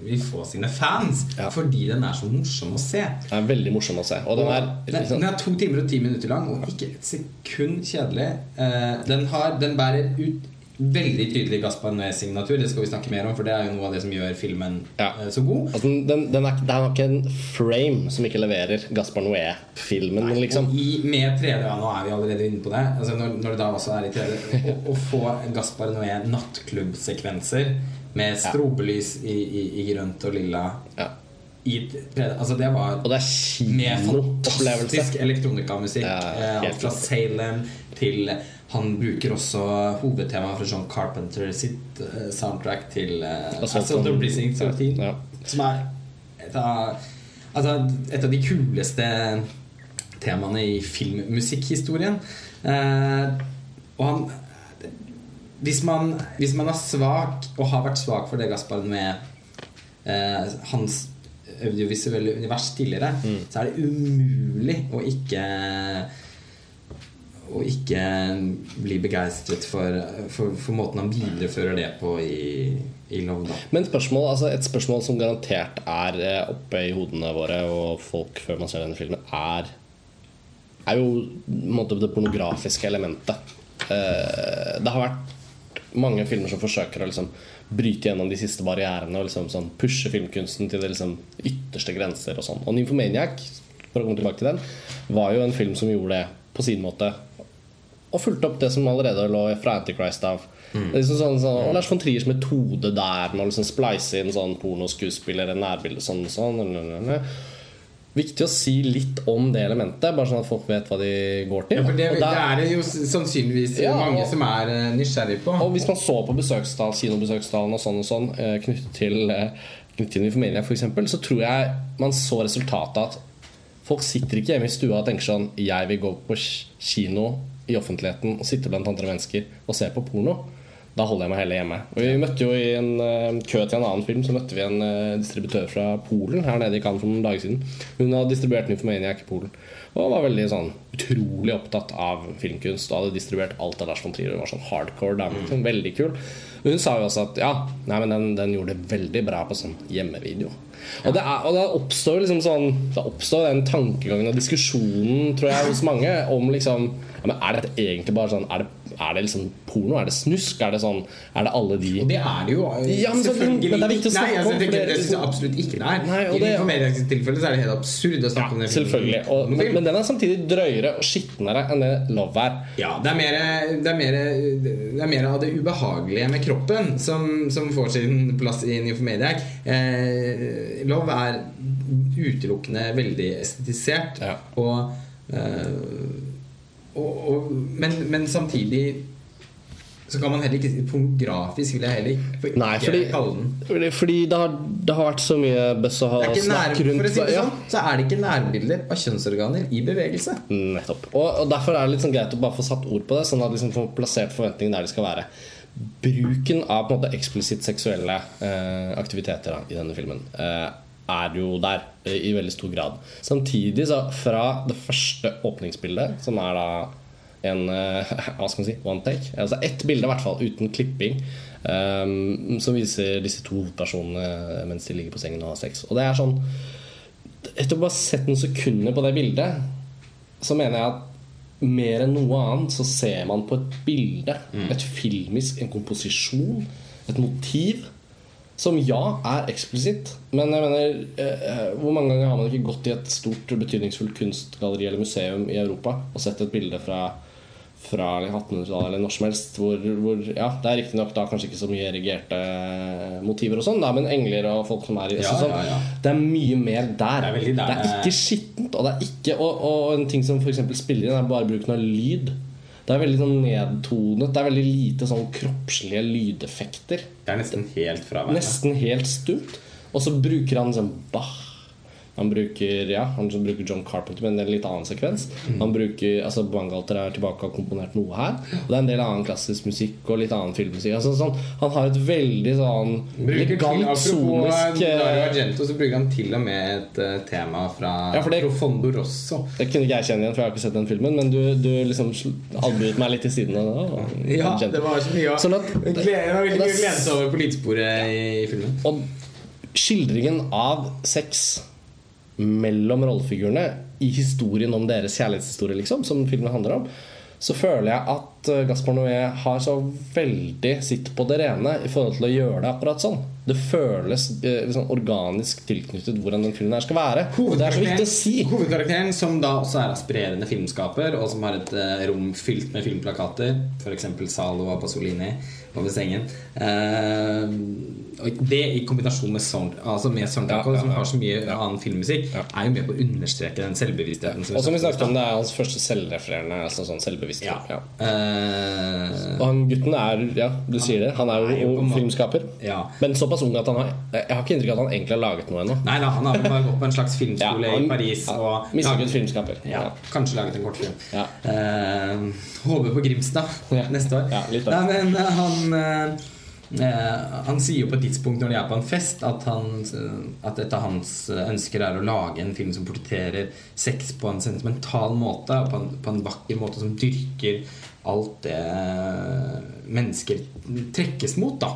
vil få sine fans. Ja. Fordi den er så morsom å se. Den er veldig morsom å se. Og den er den, liksom, den er to timer og ti minutter lang, og ikke et sekund kjedelig. Eh, den, har, den bærer ut veldig tydelig Gaspar Noé-signatur. Det skal vi snakke mer om, for det er jo noe av det som gjør filmen Ja. eh, så god. altså, den, den, den er, det er nok en frame som ikke leverer Gaspar Noé-filmen, liksom. I, med 3D, ja, nå er vi allerede inne på det. Altså når, når det da også er i 3D Å, å få Gaspar Noé nattklubbsekvenser med strobelys i, i, i grønt og lilla Ja. i Altså det var Og det er kinoopplevelse. elektronikamusikk. Ja, eh, alt fra. Salem til Han bruker også hovedtemaet fra John Carpenter sitt eh, soundtrack til uh, Assault on 13. Ja. Som er et av, altså, et av de kuleste temaene i filmmusikkhistorien. Uh, og han hvis man, hvis man er svak, og har vært svak for det Gaspar med eh, hans audiovisuelle univers tidligere, så er det umulig å ikke å ikke bli begeistret for, for, for måten han viderefører det på i, i Love. Da. Men spørsmål, altså et spørsmål som garantert er eh, oppe i hodene våre og folk før man ser denne filmen, er Er jo måte det pornografiske elementet. Eh, det har vært mange filmer som forsøker å liksom bryte gjennom de siste barrierene og liksom sånn pushe filmkunsten til det liksom ytterste grenser. Og sånn Og Nymphomaniac, for å komme tilbake til den, var jo en film som gjorde det på sin måte. Og fulgte opp det som allerede lå fra Antichrist av. Det er Liksom sånn, sånn, og Lars von Triers metode der med å liksom spleise inn sånn pornoskuespillere, nærbilde sånn og sånn. nø-nø-nø. Viktig å si litt om det elementet, bare sånn at folk vet hva de går til. Ja, for det, der, det er det jo sannsynligvis Ja, mange og- som er eh, nysgjerrig på. og hvis man så på besøkstall, kinobesøkstallene og sånn og sånn eh, knyttet til eh, knyttet til familie, for eksempel, så tror jeg man så resultatet at folk sitter ikke hjemme i stua og tenker sånn Jeg vil gå på kino i offentligheten og sitte blant andre mennesker og se på porno. Da holder jeg meg heller hjemme. Og vi møtte jo I en uh, kø til en annen film Så møtte vi en uh, distributør fra Polen her nede i Cannes for noen dager siden. Hun hadde distribuert Nymphomaniac i Polen og var veldig sånn utrolig opptatt av filmkunst og hadde distribuert alt av Lars von Trier. Hun var sånn hardcore dame. Liksom, veldig kul. Og hun sa jo også at ja, nei, men den, den gjorde det veldig bra på sånn hjemmevideo. Og, det er, og da oppstår liksom sånn Da oppstår den tankegangen og diskusjonen, tror jeg, hos mange om liksom ja, men Er dette egentlig bare sånn Er det, er det liksom porno? Er det snusk? Er det sånn Er det alle de Og det er det jo. Ja, men, selvfølgelig. men det er viktig å snakke Nei, altså, det, syns jeg absolutt ikke det er. Nei, og I det- Nymphomaniacs tilfelle så er det helt absurd å snakke om det. selvfølgelig. Og, men, men den er samtidig drøyere og skitnere enn det Love er. Ja, det er, mer, det, er mer, det er mer av det ubehagelige med kroppen som, som får sin plass i Nymphomaniac. Eh, Love er utelukkende veldig estetisert. Ja. Og, eh, og, og, men, men samtidig så kan man heller ikke pornografisk, vil jeg heller ikke Nei, fordi, kalle den. fordi, fordi det, har, det har vært så mye bøss å ha snakk for rundt si det ja, sånn, så er det ikke nærbilder av kjønnsorganer i bevegelse. Nettopp. Og, og derfor er det litt sånn greit å bare få satt ord på det, sånn at liksom får plassert forventningene der de skal være. Bruken av på en måte eksplisitt seksuelle eh, aktiviteter da, i denne filmen eh, er jo der eh, i veldig stor grad. Samtidig, så fra det første åpningsbildet, som er da en eh, hva skal man si, one take. Altså ett bilde i hvert fall, uten klipping. um, som viser disse to hovedpersonene mens de ligger på sengen og har sex. Og det er sånn Etter å bare ha sett noen sekunder på det bildet, så mener jeg at mer enn noe annet så ser man på et bilde, et filmisk, en komposisjon, et motiv. Som ja, er eksplisitt. Men jeg mener eh, hvor mange ganger har man ikke gått i et stort, betydningsfullt kunstgalleri eller museum i Europa og sett et bilde fra, fra 1800-tallet eller når som helst hvor, hvor Ja, det er riktignok da kanskje ikke så mye erigerte motiver og sånn, men engler og folk som er i Ja, sånn, ja, ja. Det er mye mer der. Det er der. Det er ikke skittent. Og, det er ikke, og, og en ting som f.eks. spiller inn, er bare bruken av lyd. Det er veldig sånn nedtonet. Det er veldig lite sånn kroppslige lydeffekter. Det er nesten helt fraværende. Nesten helt stumt. Og så bruker han sånn Bach. Han bruker ja, han som bruker John Carpenter, men en litt annen sekvens. Mm. Han bruker, altså Bangalter er tilbake og har komponert noe her. Og det er en del annen klassisk musikk og litt annen filmmusikk. Altså, sånn, han har et veldig sånn elegant, sonisk Dario eh, Argento, så bruker han til og med et uh, tema fra Ja, det- Profondo Rosso. Det kunne ikke jeg kjenne igjen, for jeg har ikke sett den filmen. Men du, du liksom albuet meg litt til siden. av det, Og, Ja, Argento. det var så mye Sånn at- Det gleder- var veldig mye det- glede over på lydsporet i, i filmen. Og skildringen av sex mellom rollefigurene i historien om deres kjærlighetshistorie, liksom, som filmen handler om, så føler jeg at eh, Gaspar Noé har så veldig sitt på det rene i forhold til å gjøre det akkurat sånn. Det føles liksom organisk tilknyttet hvordan den filmen her skal være. Det er så viktig å si. Hovedkarakteren, som da også er aspirerende filmskaper, og som har et eh, rom fylt med filmplakater, f.eks. Zalo og Pasolini over sengen eh, og Det i kombinasjon med, sound, altså med soundtrack, Ja, ja, som har så mye annen filmmusikk, Ja. er jo med på å understreke den selvbevisstheten. Og som vi snakket om, det er hans første selvrefererende, altså sånn selvbevissthet. Ja. Ja. Eh, Og han gutten er, ja, du sier det, han er jo filmskaper. ja. Men såpass ung at han har Jeg har ikke inntrykk av at han egentlig har laget noe ennå. Nei da, han har bare gått på en slags Ja, filmskole han- i Paris ja, og Mislykket filmskaper. Ja, kanskje laget en kortfilm. Ja. Eh, håper på Grimstad Ja. neste år. Ja. Nei, men eh, han eh, eh, Han sier jo på et tidspunkt når de er på en fest, at, han, eh, at et av hans ønsker er å lage en film som portretterer sex på en sentimental måte, på en, på en vakker måte som dyrker alt det mennesker trekkes mot, da.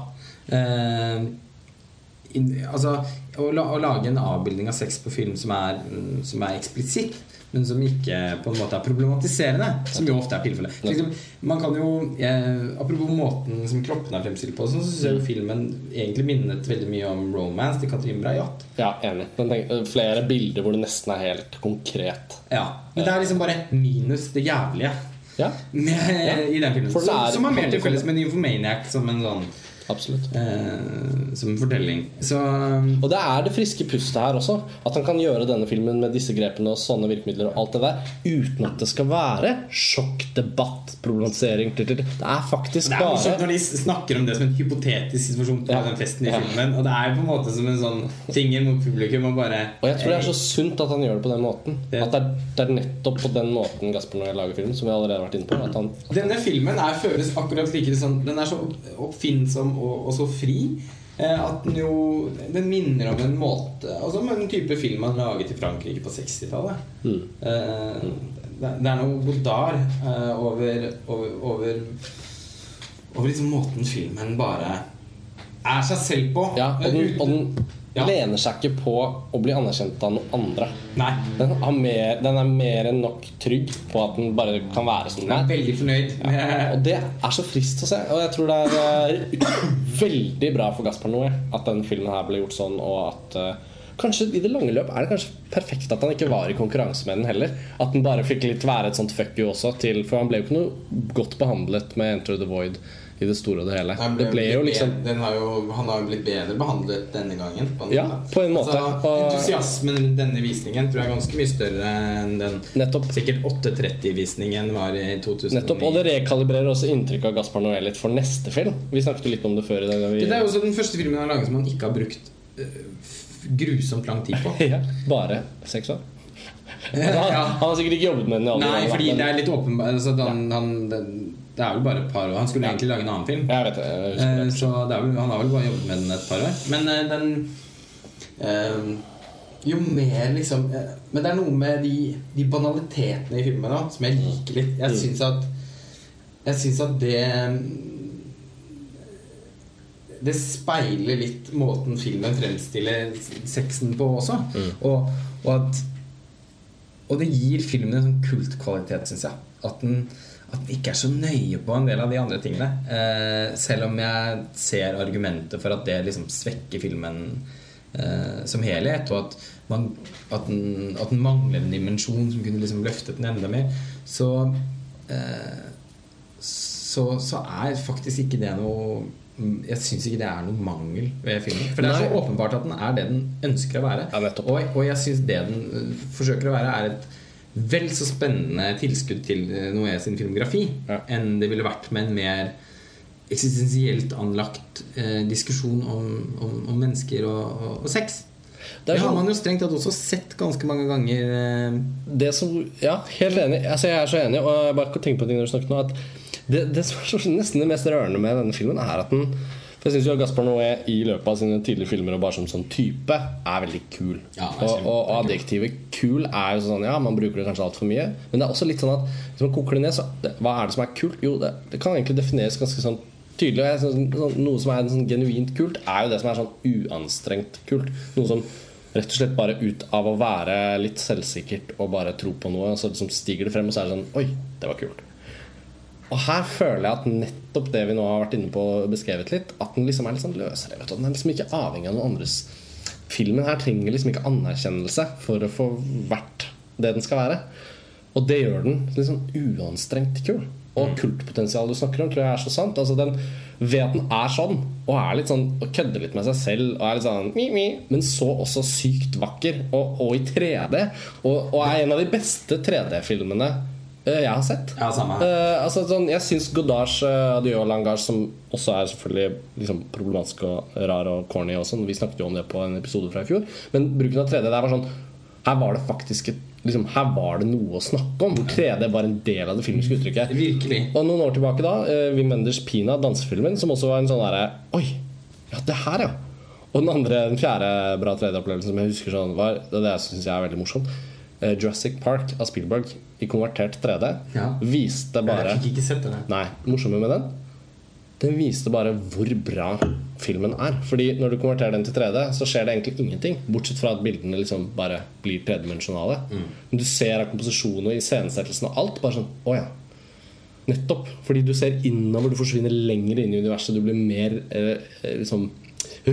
In, altså, å, la, å lage en avbildning av sex på film som er, mm, som er eksplisitt, men som ikke på en måte er problematiserende, som jo ofte er tilfellet. Man kan jo, eh, Apropos måten som kroppen er fremstilt på, så syns jeg jo filmen egentlig minnet veldig mye om 'Romance' til Katrin Brajat. Ja, enig. Den tenk- flere bilder hvor det nesten er helt konkret. Ja, Men det er liksom bare minus det jævlige Ja, med, i den filmen. Som, som har mer til felles med Nymphomaniac som en sånn Absolutt. Eh, som en fortelling. Så um, Og det er det friske pustet her også. At han kan gjøre denne filmen med disse grepene og sånne virkemidler og alt det der uten at det skal være sjokk, debatt, problematisering Det er faktisk Det er bare når de snakker om det som en hypotetisk situasjon på Ja. den festen i Ja. filmen. Og det er på en måte som en sånn finger mot publikum og bare Og jeg tror det er så sunt at han gjør det på den måten. Det- At det er, det er nettopp på den måten Gasper Noé lager film, som vi allerede har vært inne på. At han Denne filmen er, føles akkurat like sånn Den er så oppfinnsom og, og så fri. eh, At den jo Den minner om en måte Altså om en type film man laget i Frankrike på 60-tallet. Mm. Eh, det, det er noe Godard eh, over, over, over Over liksom måten filmen bare er seg selv på. Ja, og den, og den Ja. lener seg ikke på å bli anerkjent av noen andre. Nei. Den, mer, den er mer enn nok trygg på at den bare kan være som den er. veldig fornøyd med Og det er så frist å se. Og jeg tror det er eh, veldig bra for Gaspar Noé at den filmen her ble gjort sånn, og at uh, Kanskje i det lange løp er det kanskje perfekt at han ikke var i konkurranse med den heller. At den bare fikk litt være et sånt fuck you også. Til, for han ble jo ikke noe godt behandlet med Enter the Void i det store og det hele. Ble Det ble jo liksom den har jo, Han har jo blitt bedre behandlet denne gangen. På en Ja, på en måte. Altså, entusiasmen i denne visningen tror jeg er ganske mye større enn den Nettopp. sikkert 830-visningen var i 2009. Nettopp, Og det rekalibrerer også inntrykket av Gaspar Noé litt for neste film. Vi snakket jo litt om det før. i dag vi... Det er jo også den første filmen han har laget som han ikke har brukt øh, grusomt lang tid på. ja, bare seks år. Han, ja. han har sikkert ikke jobbet med den Nei, fordi det er litt åpenbart altså, han, han, det, er vel bare et par år. Han skulle egentlig lage en annen film. Vet det. Eh. Så er vel, han har vel bare jobbet med den et par år. Men eh, den eh, Jo mer liksom eh, Men det er noe med de, de banalitetene i filmen da, som jeg liker litt. Jeg Mm. syns at Jeg syns at det Det speiler litt måten filmen fremstiller sexen på også. Mm. Og, og at Og det gir filmen en sånn kultkvalitet, syns jeg. At den, at den ikke er så nøye på en del av de andre tingene. Eh, selv om jeg ser argumentet for at det liksom svekker filmen eh, som helhet, og at, man, at, den, at den mangler en dimensjon som kunne liksom løftet den enda mer, så eh, så, så er faktisk ikke det noe Jeg syns ikke det er noen mangel ved filmen. For det er så åpenbart at den er det den ønsker å være. Ja, og, og jeg syns det den øh, forsøker å være, er et vel så spennende tilskudd til øh, Noé sin filmografi Ja. enn det ville vært med en mer eksistensielt anlagt eh, diskusjon om, om, om mennesker og, og, og sex. Det Det, er har sånn- man jo strengt tatt også sett ganske mange ganger. eh, det som, ja, helt enig. Altså, jeg er så enig. Og jeg bare tenker på ting når du snakket nå At det, det som er nesten det mest rørende med denne filmen, er at den For jeg syns jo Gaspar Noé i løpet av sine tidlige filmer og bare som sånn type er veldig kul. Ja, og, og, og adjektivet 'kul' er jo sånn Ja, man bruker det kanskje altfor mye. Men det er også litt sånn at hvis man koker det ned, så Hva er det som er kult? Jo, det, det kan egentlig defineres ganske sånn tydelig. Og jeg synes, sånn, noe som er sånn genuint kult, er jo det som er sånn uanstrengt kult. Noe som rett og slett bare ut av å være litt selvsikkert og bare tro på noe, så liksom stiger det frem, og så er det sånn Oi, det var kult. Og her føler jeg at nettopp det vi nå har vært inne på og beskrevet litt, at den liksom er litt sånn løsrevet. Og den er liksom ikke avhengig av noen andres Filmen her trenger liksom ikke anerkjennelse for å få vært det den skal være. Og det gjør den sånn uanstrengt kul. Og kultpotensialet du snakker om, tror jeg er så sant. Altså den, ved at den er sånn, og er litt sånn Og kødder litt med seg selv, og er litt sånn mi, mi, men så også sykt vakker, og, og i 3D, og, og er en av de beste 3D-filmene eh, jeg har sett. Ja, samme her. Eh, altså, sånn, jeg syns Godards uh, Adieu Langage, som også er selvfølgelig liksom, problematisk og rar og corny og sånn. Vi snakket jo om det på en episode fra i fjor. Men bruken av 3D der var sånn Her var det faktisk et, liksom, Her var det noe å snakke om. Hvor 3D var en del av det filmiske uttrykket. Virkelig. Og noen år tilbake da, uh, Wim Wenders Pina, dansefilmen, som også var en sånn derre Oi, ja, det her, ja. Og den andre, den fjerde bra 3D-opplevelsen som jeg husker sånn var Det, det syns jeg er veldig morsomt. uh, Jurassic Park av Spielberg i konvertert 3D Ja. viste bare Jeg fikk ikke sett den. Nei, det morsomme med den Den viste bare hvor bra filmen er. Fordi når du konverterer den til 3D, så skjer det egentlig ingenting. Bortsett fra at bildene liksom bare blir tredimensjonale. Men du ser av komposisjonen og iscenesettelsen og alt bare sånn Å ja. Nettopp. Fordi du ser innover, du forsvinner lenger inn i universet. Du blir mer eh, eh, liksom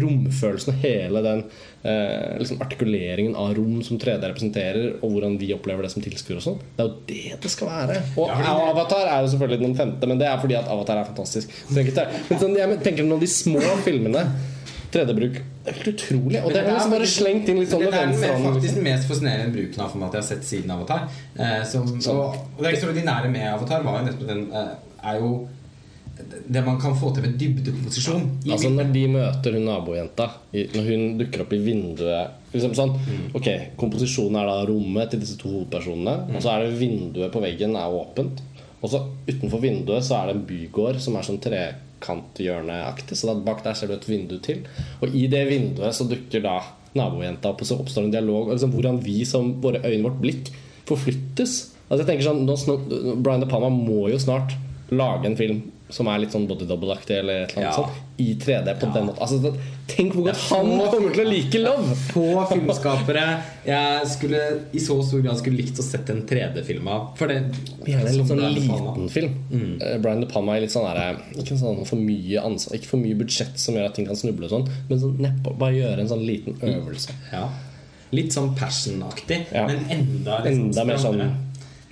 romfølelsen og hele den eh, liksom artikuleringen av rom som 3D representerer, og hvordan vi opplever det som tilskuere og sånn. Det er jo det det skal være. Og Ja, det- Avatar er jo selvfølgelig den femte, men det er fordi at Avatar er fantastisk. Men sånn, jeg tenker noen av de små filmene 3D-bruk det er helt utrolig. Og det er liksom bare slengt inn litt sånn Det er faktisk den mest fascinerende bruken av formatet jeg har sett siden Avatar. Eh, som, og, og det ekstraordinære med Avatar var jo nettopp den eh, Er jo det man kan få til med dybdekomposisjon. Altså. Når de møter hun nabojenta, når hun dukker opp i vinduet liksom sånn, Mm. Ok, Komposisjonen er da rommet til disse to hovedpersonene. Mm. Og så er det vinduet på veggen er åpent. Og så utenfor vinduet så er det en bygård som er sånn trekanthjørneaktig. Så bak der ser du et vindu til. Og i det vinduet så dukker da nabojenta opp, og så oppstår en dialog. Liksom hvordan vi som våre øyne, vårt blikk, forflyttes. Altså jeg tenker sånn, Brian De Palma må jo snart lage en film som er litt sånn body double-aktig eller et eller annet Ja. sånt. I 3D på Ja. den måten. Altså, tenk hvor godt han kommer til å like Love! Få filmskapere jeg skulle i så stor grad skulle likt å sett en 3D-film av. For det Gjerne en sånn liten film. Eh, Brian De Palma er litt sånn der, Ikke sånn for mye ansvar Ikke for mye budsjett som gjør at ting kan snuble og sånn, men sånn nedpå, bare gjøre en sånn liten øvelse. Ja. Litt sånn passion-aktig, men enda, liksom Enda mer sånn- strammere enn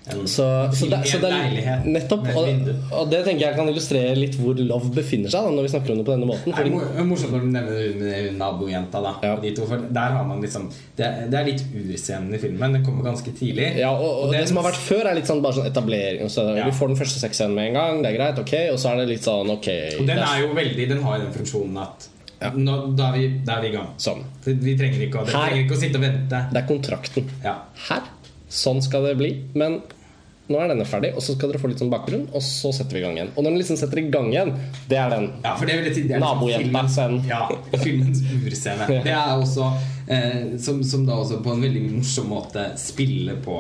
Så, så, det, i så en det er nettopp og, og det tenker jeg kan illustrere litt hvor Love befinner seg da, når vi snakker om det på denne måten. Det er morsomt når du nevner nabojenta. da Ja. de to, Der har man liksom Det, det er litt urscenen i filmen. Den kommer ganske tidlig. ja, og, og det det, som har vært før, er litt sånn bare sånn etablering. Så Ja. Vi får den første sexscenen med en gang, det er greit, ok, og så er det litt sånn ok Og den er jo veldig Den har jo den funksjonen at Ja. nå, da, er vi, da er vi i gang. sånn. Vi trenger ikke, å- trenger ikke å sitte og vente. Det er kontrakten. Ja. Her. Sånn skal det bli. Men nå er denne ferdig, og så skal dere få litt sånn bakgrunn, og så setter vi i gang igjen. Og når den liksom setter i gang igjen, det er den. Ja, for det vil jeg si det er liksom Nabojenta, scenen. Ja, filmens urscene. Det er også eh, som, som da også på en veldig morsom måte spiller på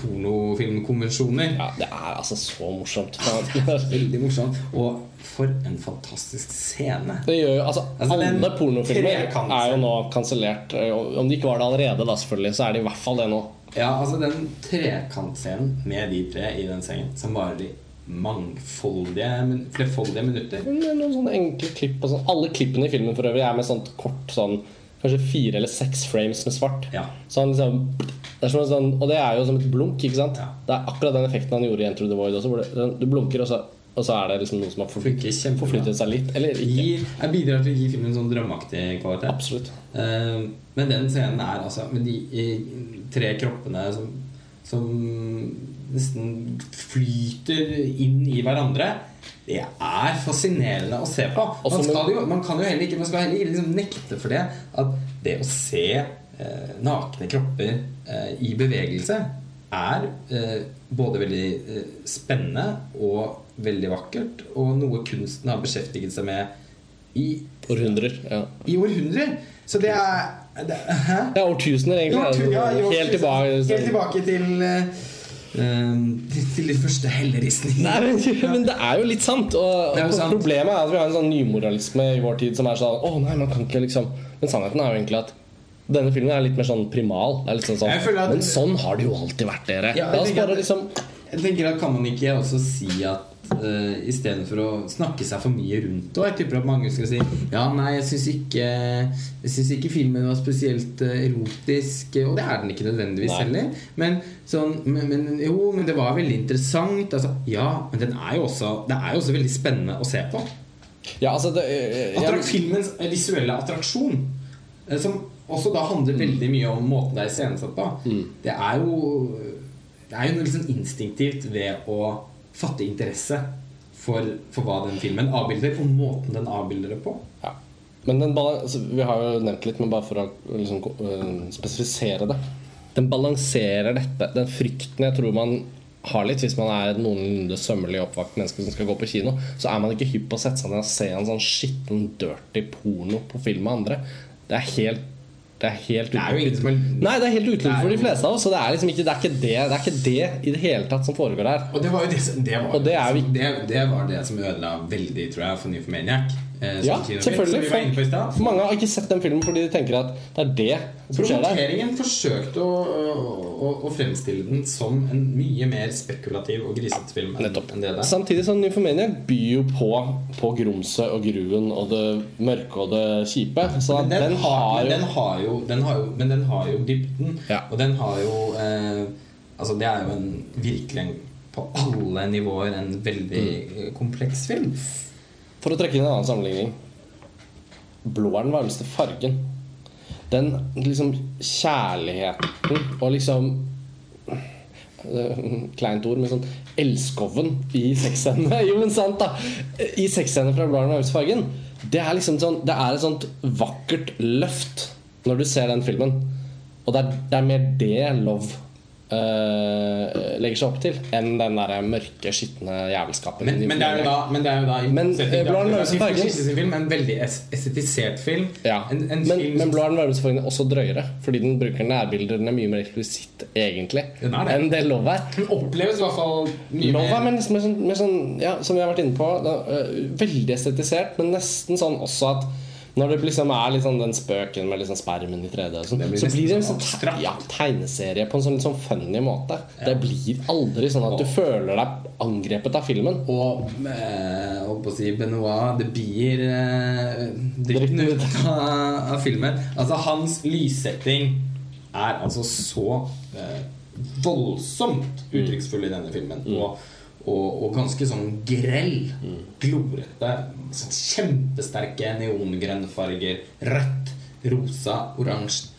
pornofilmkonvensjoner. Ja, det er altså så morsomt. det er Veldig morsomt. Og for en fantastisk scene. Det gjør jo, altså, Altså, Alle pornofilmer er jo nå kansellert. Om de ikke var det allerede, da selvfølgelig, så er det i hvert fall det nå. Ja, altså den trekantscenen med de tre i den sengen, som varer i mangfoldige, flerfoldige minutter. Noen sånne enkle klipp sånn. Alle klippene i filmen for øvrig er med sånt kort sånn Kanskje fire eller seks frames med svart. Ja. Så han liksom det sånn, Og det er jo som et blunk, ikke sant? Ja. Det er akkurat den effekten han gjorde i Enter the Void også. Det, du blunker, og så, og så er det liksom noe som har forflyttet, forflyttet seg litt. Eller ikke. Gir, jeg bidrar til å gi filmen en sånn drømmeaktig kvalitet. Absolutt. Uh, men den scenen er altså Med de tre kroppene som, som nesten flyter inn i hverandre. Det er fascinerende å se på. Man, skal jo, man kan jo heller ikke Man skal heller ikke liksom nekte for det at det å se eh, nakne kropper eh, i bevegelse er eh, både veldig eh, spennende og veldig vakkert, og noe kunsten har beskjeftiget seg med i Århundrer. Ja. i århundrer. Så det er det, Hæ? ja, årtusener, egentlig. Jo, ja, helt tilbake. Helt tilbake til eh, Til de første helleristningene. Nei, men, men det er jo litt sant. Og, er sant. Problemet er at vi har en sånn nymoralisme i vår tid som er sånn Å nei, man kan ikke liksom Men sannheten er jo egentlig at denne filmen er litt mer sånn primal. Det litt sånn, sånn Men sånn har det jo alltid vært, dere. Ja, La oss bare liksom Jeg tenker at Kan man ikke også si at uh, istedenfor å snakke seg for mye rundt og Jeg tipper at mange skal si Ja, nei, jeg syns ikke Jeg synes ikke filmen var spesielt eh, erotisk. Og det er den ikke nødvendigvis Nei. heller. Men, sånn, men, men jo, men det var veldig interessant. Altså, ja, men den er jo også, det er jo også veldig spennende å se på. Ja, altså det, jeg, jeg, filmens visuelle attraksjon, eh, som også da handler veldig mye om måten det er iscenesatt på, det er jo Det er jo noe sånn instinktivt ved å fatte interesse for, for hva den filmen avbilder, og måten den avbilder det på. ja. Men den altså, vi har jo nevnt litt, men bare for å liksom, øh, spesifisere det. Den balanserer dette. Den frykten jeg tror man har litt hvis man er et noenlunde sømmelig oppvakt menneske som skal gå på kino, så er man ikke hypp på å sette seg ned og se en sånn skitten, dirty porno på film med andre. Det er helt det er helt er Nei, det er helt Det er for de fleste av oss. Så det er liksom ikke det, er ikke det, det er ikke det i det hele tatt som foregår her. Og det var jo det, det, var, det det, det var det som ødela veldig, tror jeg, for Nymphomaniac. Eh, Ja, selvfølgelig. Som vi var inne på i mange har ikke sett den filmen fordi de tenker at det er det som skjer der. Promoteringen forsøkte å, å, å fremstille den som en mye mer spekulativ og grisete film enn Nettopp. enn det der. Samtidig som Nymphomania byr jo på, på grumset og gruen og det mørke og det kjipe. Så den, den, har, jo den har jo, den har jo Men den har jo dybden. Ja. Og den har jo eh, Altså Det er jo en virkelig en, på alle nivåer en veldig Mm. kompleks film. For å trekke inn en annen sammenligning Blå er den varmeste fargen. Den liksom kjærligheten og liksom eh, Kleint ord, men sånn elskoven i sexscenene. Jo, men sant, da! I sexscenene fra Blå er den varmeste fargen. Det er liksom sånn Det er et sånt vakkert løft når du ser den filmen. Og det er, det er mer det Love eh, legger seg opp til, enn den der mørke, skitne jævelskapen. Men, men, det er jo da, men det er jo da Men, eh, film, en veldig estetisert film. Ja, En, en men, film men Blå er den varmeste fargen også drøyere. Fordi den bruker nærbilder. Den er mye mer eksplisitt, egentlig, det. enn det Love er. Den oppleves i hvert fall mye Love er med sånn, mer sånn ja, Som vi har vært inne på, da, uh, veldig estetisert, men nesten sånn også at når det liksom er sånn den spøken med liksom spermen i 3D, og sånn, blir så blir det en sånn sånn te ja, tegneserie på en sånn sånn funny måte. Det blir aldri sånn at du føler deg angrepet av filmen. Og eh, holdt på å si Benoit Det blir eh, dritten ut av, av filmen. Altså Hans lyssetting er altså så eh, voldsomt uttrykksfull i denne filmen. Og, og, og ganske sånn grell. Glorete. Sånn kjempesterke neongrønnfarger. Rødt, rosa, oransje.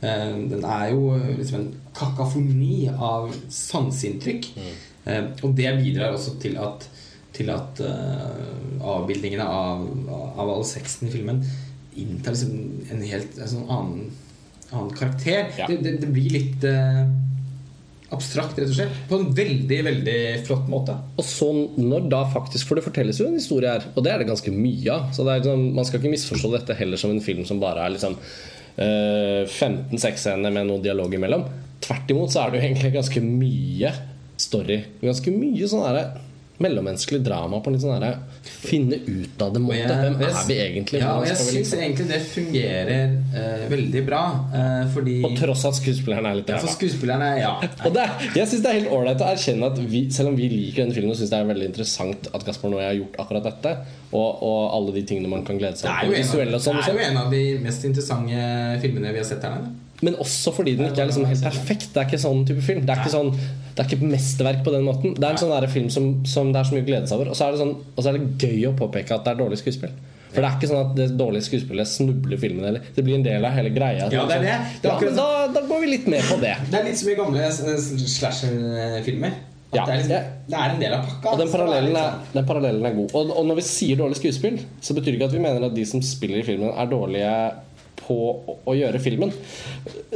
Eh, Den er jo eh, liksom en kakafoni av sanseinntrykk. Mm. Og det bidrar også til at Til at avbildningene av, av all sexen i filmen inntar liksom en helt en sånn annen, annen karakter. Ja. Det, det, det blir litt eh, abstrakt, rett og slett. På en veldig, veldig flott måte. Og så når da faktisk For det fortelles jo en historie her, og det er det ganske mye av. Så liksom, Man skal ikke misforstå dette heller som en film som bare er liksom øh, 15 sexscener med noe dialog imellom. Tvert imot så er det jo egentlig ganske mye story. Ganske mye sånn derre mellommenneskelig drama på en litt sånn derre finne ut av det måte. Hvem er vi egentlig? Ja, og jeg syns liksom- egentlig det fungerer uh, veldig bra. Uh, fordi På tross at skuespilleren er litt ja, For ræva. ja. Og det jeg synes det er helt ålreit å erkjenne at vi, selv om vi liker denne filmen og syns det er veldig interessant at Gaspar Noé har gjort akkurat dette, og, og alle de tingene man kan glede seg er, over, visuelle og sånn, det er jo en av de mest interessante filmene vi har sett her. men også fordi den ikke er liksom helt perfekt. Det er ikke sånn type film. Det er ikke, sånn, det er ikke mesterverk på den måten. Det er en sånn der film som, som det er så mye glede seg over. Og så er det, sånn, og så er det gøy å påpeke at det er dårlig skuespill. For det er ikke sånn at det dårlige skuespillet snubler filmen Eller. Det blir en del av hele greia. Ja, det er det. Det er ja, men da, da går vi litt med på det. Det er litt som i gamle eh, slasher-filmer. Ja, det, er liksom, det- er en del av pakka. Og den parallellen er, sånn- den parallellen er god. Og, og når vi sier dårlig skuespill, så betyr det ikke at vi mener at de som spiller i filmen, er dårlige på å, gjøre filmen.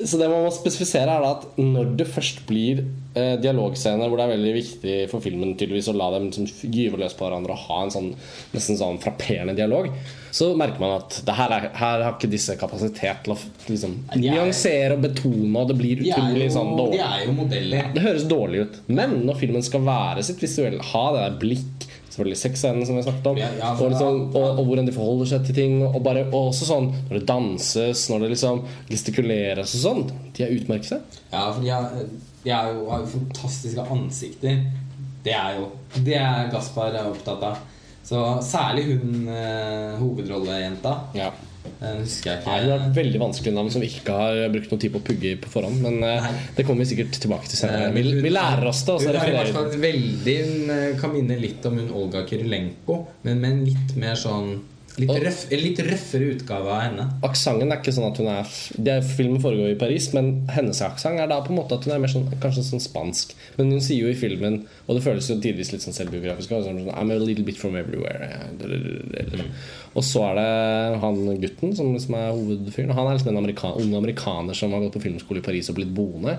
Så det man må spesifisere, er da at når det først blir eh, dialogscener hvor det er veldig viktig for filmen tydeligvis å la dem liksom, gyve løs på hverandre og ha en sånn nesten sånn frapperende dialog, så merker man at det her, er, her har ikke disse kapasitet til å liksom, er- nyansere og betone, og det blir de utrolig sånn dårlig. de. Det høres dårlig ut. Men når filmen skal være sitt visuelle, ha det der blikk Selvfølgelig sexscenen som vi snakket om, ja, og, liksom, og, og hvordan de forholder seg til ting. Og, bare, og også sånn når det danses, når det liksom gestikuleres og sånn. De er utmerkede. Ja, for de, har, de er jo, har jo fantastiske ansikter. Det er jo Det er Gaspar opptatt av. Så særlig hun eh, hovedrollejenta. Ja. Den husker jeg Nei, det er et veldig vanskelig navn som vi ikke har brukt noe tid på å pugge på forhånd. Men eh, Nei. det kommer vi sikkert tilbake til senere. Eh, Vi, vi lærer oss det, Hun er i hvert fall veldig Hun eh, kan minne litt om hun Olga Kirilenko, men med en litt mer sånn Litt, røff, litt røffere utgave av henne. Aksenten er ikke sånn at hun er det er Filmen foregår i Paris, men hennes aksent er da på en måte at hun er mer sånn, kanskje sånn spansk. Men hun sier jo i filmen, og det føles jo tidvis litt sånn selvbiografisk sånn, I'm a little bit from everywhere. Og så er det han gutten som som er hovedfyren. Han er liksom en amerikan ung amerikaner som har gått på filmskole i Paris og blitt boende.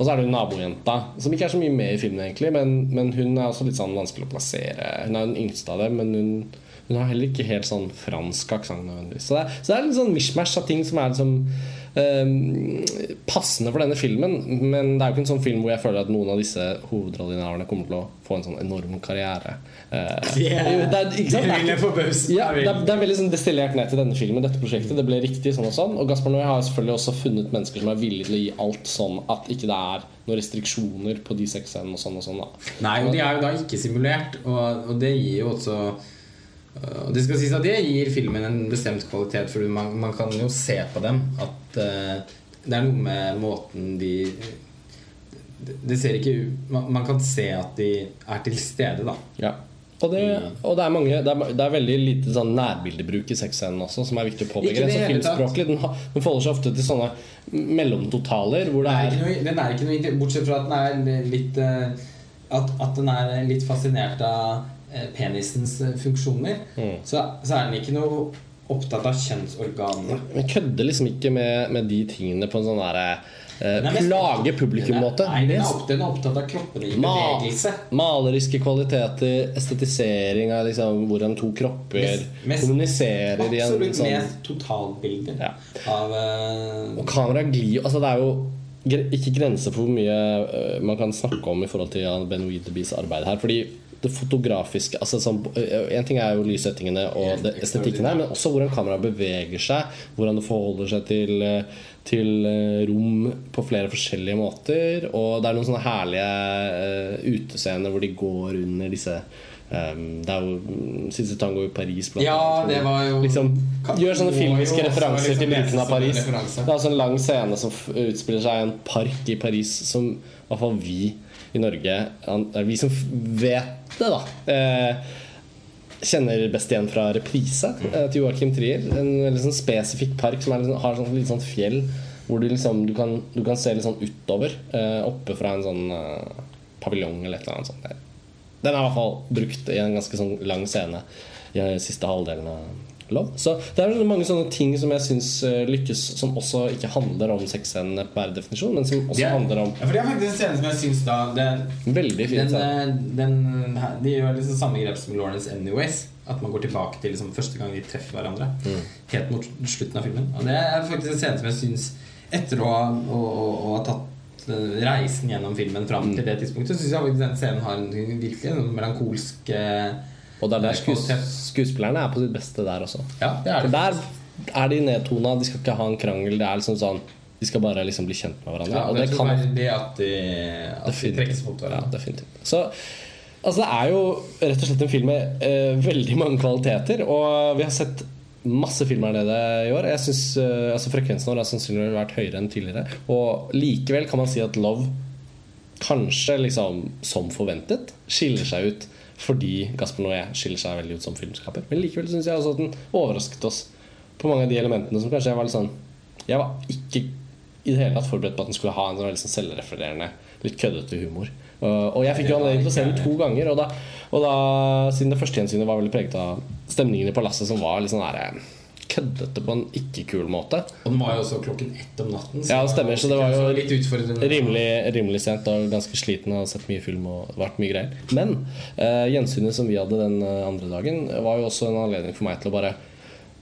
Og så er det hun nabojenta, som ikke er så mye med i filmen, egentlig, men, men hun er også litt sånn vanskelig å plassere. Hun er den yngste av dem, men hun, hun har heller ikke helt sånn fransk aksent nødvendigvis. Så det, er, så det er litt sånn mishmash av ting som er liksom um, passende for denne filmen. Men det er jo ikke en sånn film hvor jeg føler at noen av disse hovedrolleinnehaverne kommer til å få en sånn enorm karriere. Yeah. det, er, ikke sant? Det forbause. Ja, det, er, det er veldig sånn destillert ned til denne filmen, dette prosjektet. Det ble riktig sånn og sånn. Og Gaspar Noé har selvfølgelig også funnet mennesker som er villige til å gi alt sånn at ikke det er noen restriksjoner på de sexscenene og sånn og sånn. Da. Nei, og de er jo da ikke simulert, og, og det gir jo også og det skal sies at det gir filmen en bestemt kvalitet, for man, man kan jo se på dem at uh, det er noe med måten de Det ser ikke ut man, man, kan se at de er til stede, da. Ja. Og det, og det, er mange, det, er, det er veldig lite sånn nærbildebruk i sexscenen også, som er viktig å påpeke. Filmspråklig, den, den forholder seg ofte til sånne mellomtotaler hvor det er, noe, Den er ikke noe Bortsett fra at den er litt uh, at, at den er litt fascinert av Eh, penisens eh, funksjoner, mm. så, så, er den ikke noe opptatt av kjønnsorganene. Men kødder liksom ikke med, med de tingene på en sånn derre eh, plage publikum-måte. Nei, den er, den er, opptatt av kroppene i bevegelse. Maleriske kvaliteter, estetisering av liksom, hvordan to kropper mest, mest, kommuniserer i en Absolutt sånn, mest totalbilde ja. av uh, Og kamera glir altså Det er jo ikke grenser for hvor mye uh, man kan snakke om i forhold til Ben Weederbys arbeid her. Fordi det fotografiske altså sånn, En ting er jo lyssettingene og det, estetikken her, men også hvordan kameraet beveger seg. Hvordan det forholder seg til, til rom på flere forskjellige måter. Og det er noen sånne herlige uh, utescener hvor de går under disse Um, det er jo Siste tango i Paris. Blant ja, det var jo liksom, Gjør sånne filmiske referanser liksom til bruken av Paris. Det er altså en lang scene som utspiller seg i en park i Paris, som i hvert fall vi i Norge Vi som vet det, da. Eh, kjenner best igjen fra reprise eh, til Joakim Trier. En veldig sånn spesifikk park som liksom, har sånn, litt sånn fjell hvor du, liksom, du, kan, du kan se litt sånn utover. Eh, oppe fra en sånn paviljong eller et eller annet sånt. Den er i hvert fall brukt i en ganske sånn lang scene i siste halvdelen av lov. Så det er mange sånne ting som jeg syns eh, lykkes, som også ikke handler om sexscenene per definisjon, men som også er, handler om Ja, for det er faktisk en scene som jeg syns da den, Veldig fint. Den, eh, den, de gjør liksom samme grep som Lawrence Anyways. At man går tilbake til liksom, første gang de treffer hverandre. Mm. Helt mot slutten av filmen. Og det er faktisk en scene som jeg syns, etter å, å, å, å ha tatt eh, reisen gjennom filmen fram mm. til det tidspunktet, syns jeg faktisk den scenen har en virkelig en melankolsk og det er der skues skuespillerne er på sitt beste der også. Ja, det er det. For der er de nedtona, de skal ikke ha en krangel. Det er liksom sånn De skal bare liksom bli kjent med hverandre. Ja, og det, det kan det at de, at de trekkes mot hverandre. Ja, definitivt. Så altså, det er jo rett og slett en film med uh, veldig mange kvaliteter. Og vi har sett masse filmer nede i år. Jeg synes, uh, altså Frekvensen vår har sannsynligvis vært høyere enn tidligere. Og likevel kan man si at Love kanskje liksom som forventet skiller seg ut fordi Gaspar Noé skiller seg veldig ut som filmskaper. Men likevel syns jeg også at den overrasket oss på mange av de elementene som kanskje jeg var litt sånn Jeg var ikke i det hele tatt forberedt på at den skulle ha en sånn veldig sånn selvrefererende, litt køddete humor. Og jeg fikk jo anledning til å se den to ganger, og da, og da siden det første gjensynet var veldig preget av stemningen i palasset, som var litt sånn der køddete på en ikke-kul måte. Og den var jo også klokken ett om natten. ja, det stemmer. Så det var jo rimelig, rimelig sent og ganske sliten og sett mye film og vært mye greier. Men uh, gjensynet som vi hadde den eh, andre dagen, var jo også en anledning for meg til å bare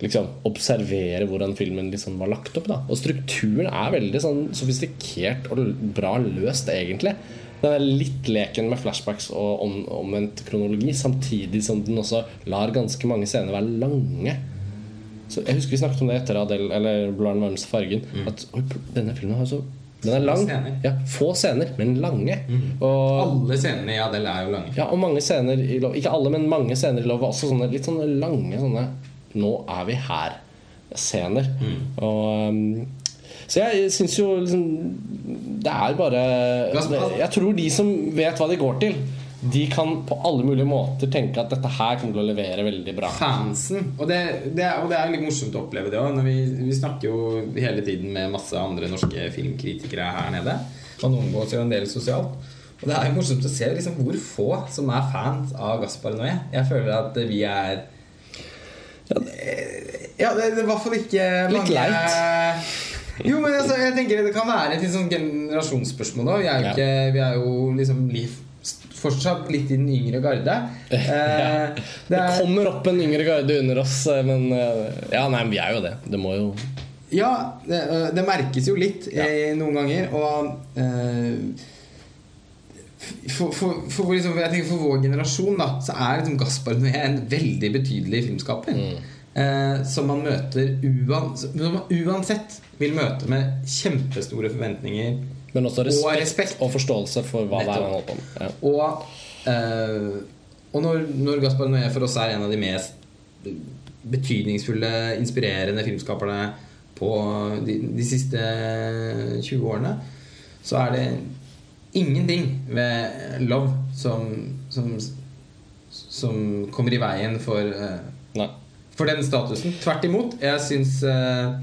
liksom, observere hvordan filmen liksom var lagt opp. Da. Og strukturen er veldig sånn sofistikert og bra løst, egentlig. Den er litt leken med flashbacks og om, omvendt kronologi, samtidig som den også lar ganske mange scener være lange. Så jeg husker vi snakket om det etter Adele Eller Blaren varmeste fargen. Mm. At denne filmen har så den er lang. Ja, få scener, men lange. Mm. Og, alle scenene i Adele er jo lange. Ja, og mange scener i Love Ikke alle, men mange scener i Love var også sånne litt sånne lange sånne Nå er vi her-scener. Mm. Og um, så jeg syns jo liksom Det er bare Jeg tror de som vet hva de går til de kan på alle mulige måter tenke at dette her kommer til å levere veldig bra. Fansen. Og det, det, og det er litt morsomt å oppleve det òg. Vi, vi, snakker jo hele tiden med masse andre norske filmkritikere her nede. Og noen går jo en del sosialt. Og det er jo morsomt å se liksom, hvor få som er fans av Gaspar Noé. Jeg føler at vi er Ja, det, ja, det er i hvert fall ikke mange Litt leit. Jo, men altså, jeg tenker Det kan være et sånn generasjonsspørsmål. Vi er jo, ikke, vi er jo liksom liv fortsatt litt i den yngre garde. Eh, ja. det, er... det, kommer opp en yngre garde under oss, eh, men eh, Ja, nei, vi er jo det. Det må jo Ja, det, øh, det merkes jo litt eh, noen ganger. Og eh, for, for, for, liksom, for vår generasjon da så er liksom Gaspar Noé en veldig betydelig filmskaper. Eh, som man møter uan, som man uansett vil møte med kjempestore forventninger. Men også respekt og, respekt. forståelse for hva det er han holder på med. Ja. Og, uh, og når, når Gaspar Noé for oss er en av de mest betydningsfulle, inspirerende filmskaperne på de, de siste 20 årene, så er det ingenting ved Love som, som, som kommer i veien for, uh, for den statusen. Tvert imot. Jeg syns uh,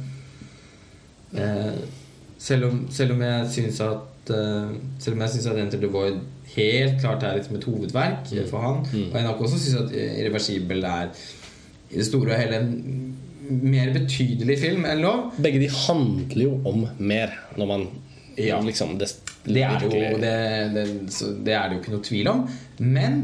selv, om, selv, om, jeg syns at Selv om jeg syns at Enter the Void helt klart er liksom et hovedverk mm. for han, mm. og jeg nok også syns at Irreversibel er i det store og hele en mer betydelig film enn Love. Begge de handler jo om mer, når man ja. liksom det, det, er jo, det, det, det, er det jo ikke noe tvil om. Men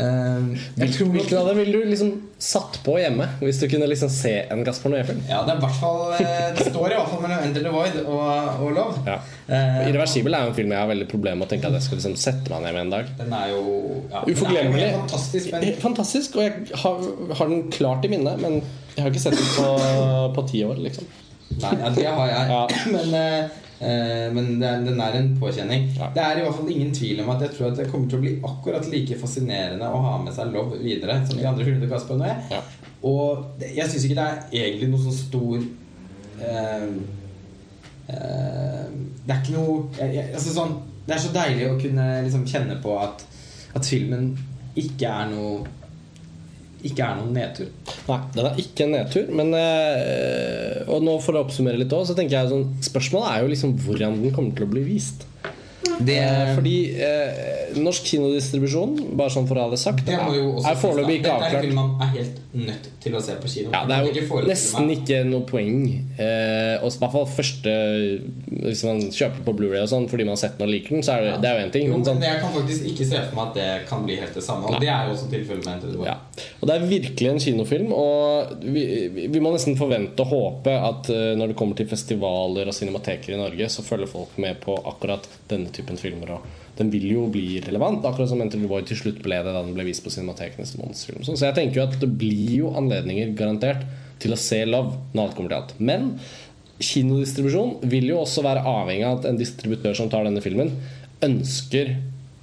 uh, Hvilken av dem ville du liksom satt på hjemme hvis du kunne liksom se en Gaspar Noé-film? Ja, det, fall, eh, det står i hvert fall mellom Enter the Void og, og Love. Ja. Uh, Irreversibel er jo en film jeg har veldig problemer med å tenke at jeg skal liksom sette meg ned med en dag. Den er jo ja, Uforglemmelig. Fantastisk, men... fantastisk, og jeg har, har, den klart i minne, men jeg har ikke sett den på, på ti år, liksom. Nei, ja, det har jeg. Men uh, men den er en påkjenning. Ja. Det er i hvert fall ingen tvil om at jeg tror at det kommer til å bli akkurat like fascinerende å ha med seg Love videre som de andre filmene til Kasper Noé. Ja. Og jeg syns ikke det er egentlig noe så stor eh, eh, Det er ikke noe jeg, jeg, altså sånn, Det er så deilig å kunne liksom kjenne på at, at filmen ikke er noe ikke er noen nedtur. Nei, den er ikke en nedtur. Men, øh, og nå for å oppsummere litt også, så tenker jeg sånn, Spørsmålet er jo liksom hvordan den kommer til å bli vist. Det, fordi eh, norsk kinodistribusjon, bare sånn for å ha det sagt, det er foreløpig ikke avklart. Dette man er helt nødt til å se på kino. Ja, det er jo nesten ikke noe poeng. Eh, og i hvert fall første Hvis man kjøper på Blu-ray og sånn fordi man har sett den og liker den, så er det, det er jo én ting. Jo, men, sånn, jeg kan faktisk ikke se for meg at det kan bli helt det samme. Og nei. det er jo også tilfellet med NTD. Ja. Og det er virkelig en kinofilm, og vi, vi må nesten forvente og håpe at uh, når det kommer til festivaler og cinemateker i Norge, så følger folk med på akkurat denne typen filmer. Og den vil jo bli relevant, akkurat som Enter the Void til slutt ble det da den ble vist på Cinematekenes månedsfilm. Så jeg tenker jo at det blir jo anledninger, garantert, til å se Love når alt kommer til alt. Men kinodistribusjon vil jo også være avhengig av at en distributør som tar denne filmen, ønsker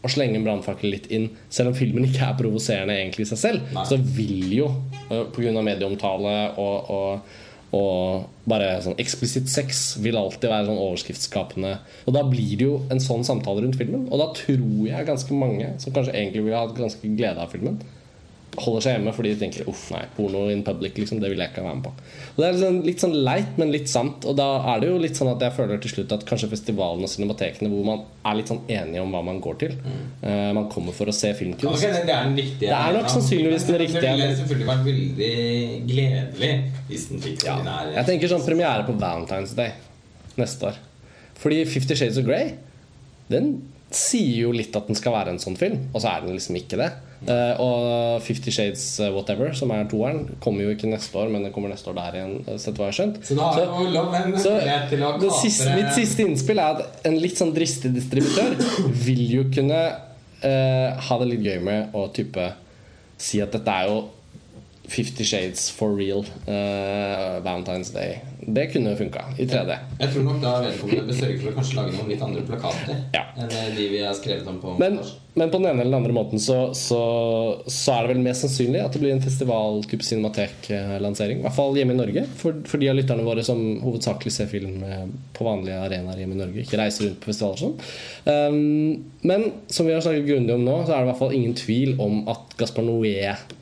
å slenge en brannfakkel litt inn. Selv om filmen ikke er provoserende egentlig i seg selv, Nei. så vil jo, eh, pga. medieomtale og, og og bare sånn eksplisitt sex vil alltid være sånn overskriftsskapende. Og da blir det jo en sånn samtale rundt filmen. Og da tror jeg ganske mange som kanskje egentlig ville hatt ganske glede av filmen, holder seg hjemme fordi de tenker uff, nei, porno in public, liksom, det vil jeg ikke være med på. Og Det er liksom litt sånn leit, men litt sant. Og da er det jo litt sånn at jeg føler til slutt at kanskje festivalene og cinematekene hvor man er litt sånn enige om hva man går til mm. uh, Man kommer for å se filmkunst. Okay, det, er den riktige, det er nok sannsynligvis den riktige. Det ville selvfølgelig vært veldig gledelig hvis den fikk ja. Jeg tenker sånn premiere på Valentine's Day neste år. Fordi Fifty Shades of Grey den sier jo litt at den skal være en sånn film, og så er den liksom ikke det. Uh, og Fifty Shades uh, Whatever, som er toeren, kommer jo ikke neste år, men det kommer neste år der igjen. Uh, skjønt Så da har jo lov en så, til å kapre siste, Mitt siste innspill er at en litt sånn dristig distributør vil jo kunne ha det litt gøy med å type si at dette er jo Fifty Shades for real Valentine's Day det kunne funka i 3D. Jeg tror nok da vedkommende bør sørge for å kanskje lage noen litt andre plakater ja. enn de vi har skrevet om på men, men, på den ene eller den andre måten så, så, så, er det vel mest sannsynlig at det blir en festival-type cinematek-lansering. I hvert fall hjemme i Norge, for, for, de av lytterne våre som hovedsakelig ser film eh, på vanlige arenaer hjemme i Norge. Ikke reiser rundt på festivaler sånn. Um, men som vi har snakket grundig om nå, så er det i hvert fall ingen tvil om at Gaspar Noé Uh,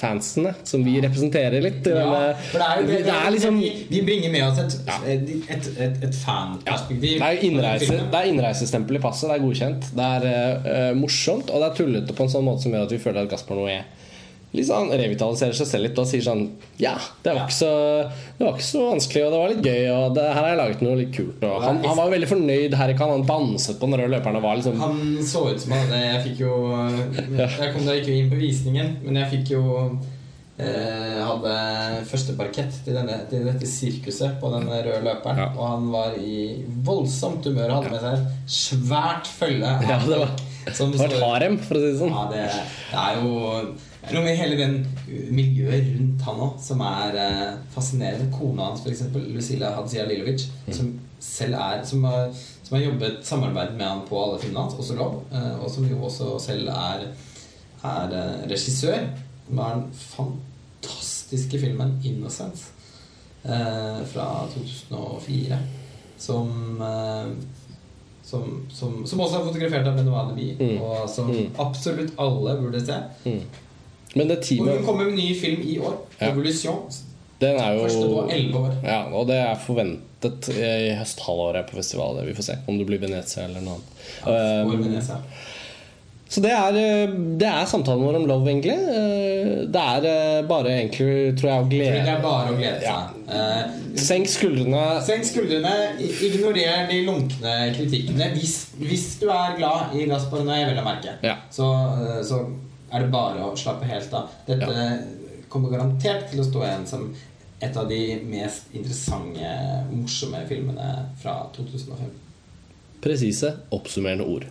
fansene som vi representerer litt. Ja, for det er jo det, det er liksom, vi, bringer med oss et, ja. et, et, et, et fanperspektiv. Ja, det er innreise, det er innreisestempel i passet. Det er godkjent. Det er uh, morsomt, og det er tullete på en sånn måte som gjør at vi føler at Gaspar Noé sånn revitaliserer seg selv litt og sier sånn Ja, det var, ikke så, det var ikke så vanskelig, og det var litt gøy, og det, her har jeg laget noe litt kult. Og han, han var veldig fornøyd her i Cannes. Han danset på den røde løperen. Liksom han så ut som han Jeg fikk jo Jeg kom da ikke inn på visningen, men jeg fikk jo eh, hadde første parkett til, denne, til dette sirkuset på den røde løperen. Ja. Og han var i voldsomt humør og hadde med seg svært følge. Ja, det var, det var et harem, for å si det sånn. Ja, det, det er jo det er noe med hele den miljøet rundt han òg som er eh, fascinerende. Kona hans, f.eks., Lucila Hadzia Lilovic, som selv er som har, som har jobbet samarbeid med han på alle filmene hans, også Love, eh, og som jo også selv er, er eh, regissør. Har den fantastiske filmen 'Innocence' eh, fra 2004. Som eh, som, som, som også er fotografert av Benoit Deby, Mm. og som Mm. absolutt alle burde se. Men det teamet hun kommer med ny film i år. Ja. Evolution. Den er Første på jo elleve år. ja, Og det er forventet i høsthalvåret på festivalet. Vi får se om det blir Venezia eller noe annet. Ja, Um. Så det er, eh, det er samtalen vår om Love, egentlig. Eh, Det er eh, bare egentlig, tror jeg, å Det glede er bare å glede seg. Ja. Senk skuldrene. Senk skuldrene, ignorer de lunkne kritikkene. Hvis, hvis du er glad i Gaspar Noé, vel å merke, Ja. så, så er det bare å slappe helt av. Dette Ja. kommer garantert til å stå igjen som et av de mest interessante, morsomme filmene fra 2005. Presise, oppsummerende ord.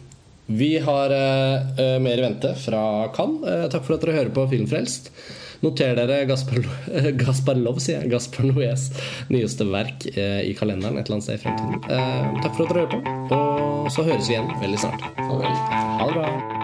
Vi har eh, mer i vente fra Cannes. Uh, takk for at dere hører på Filmfrelst. Noter dere Gaspar, Gaspar Love, sier jeg. Gaspar Noés nyeste verk i kalenderen et eller annet sted i fremtiden. Takk for at dere hører på, og så høres vi igjen veldig snart. Farvel.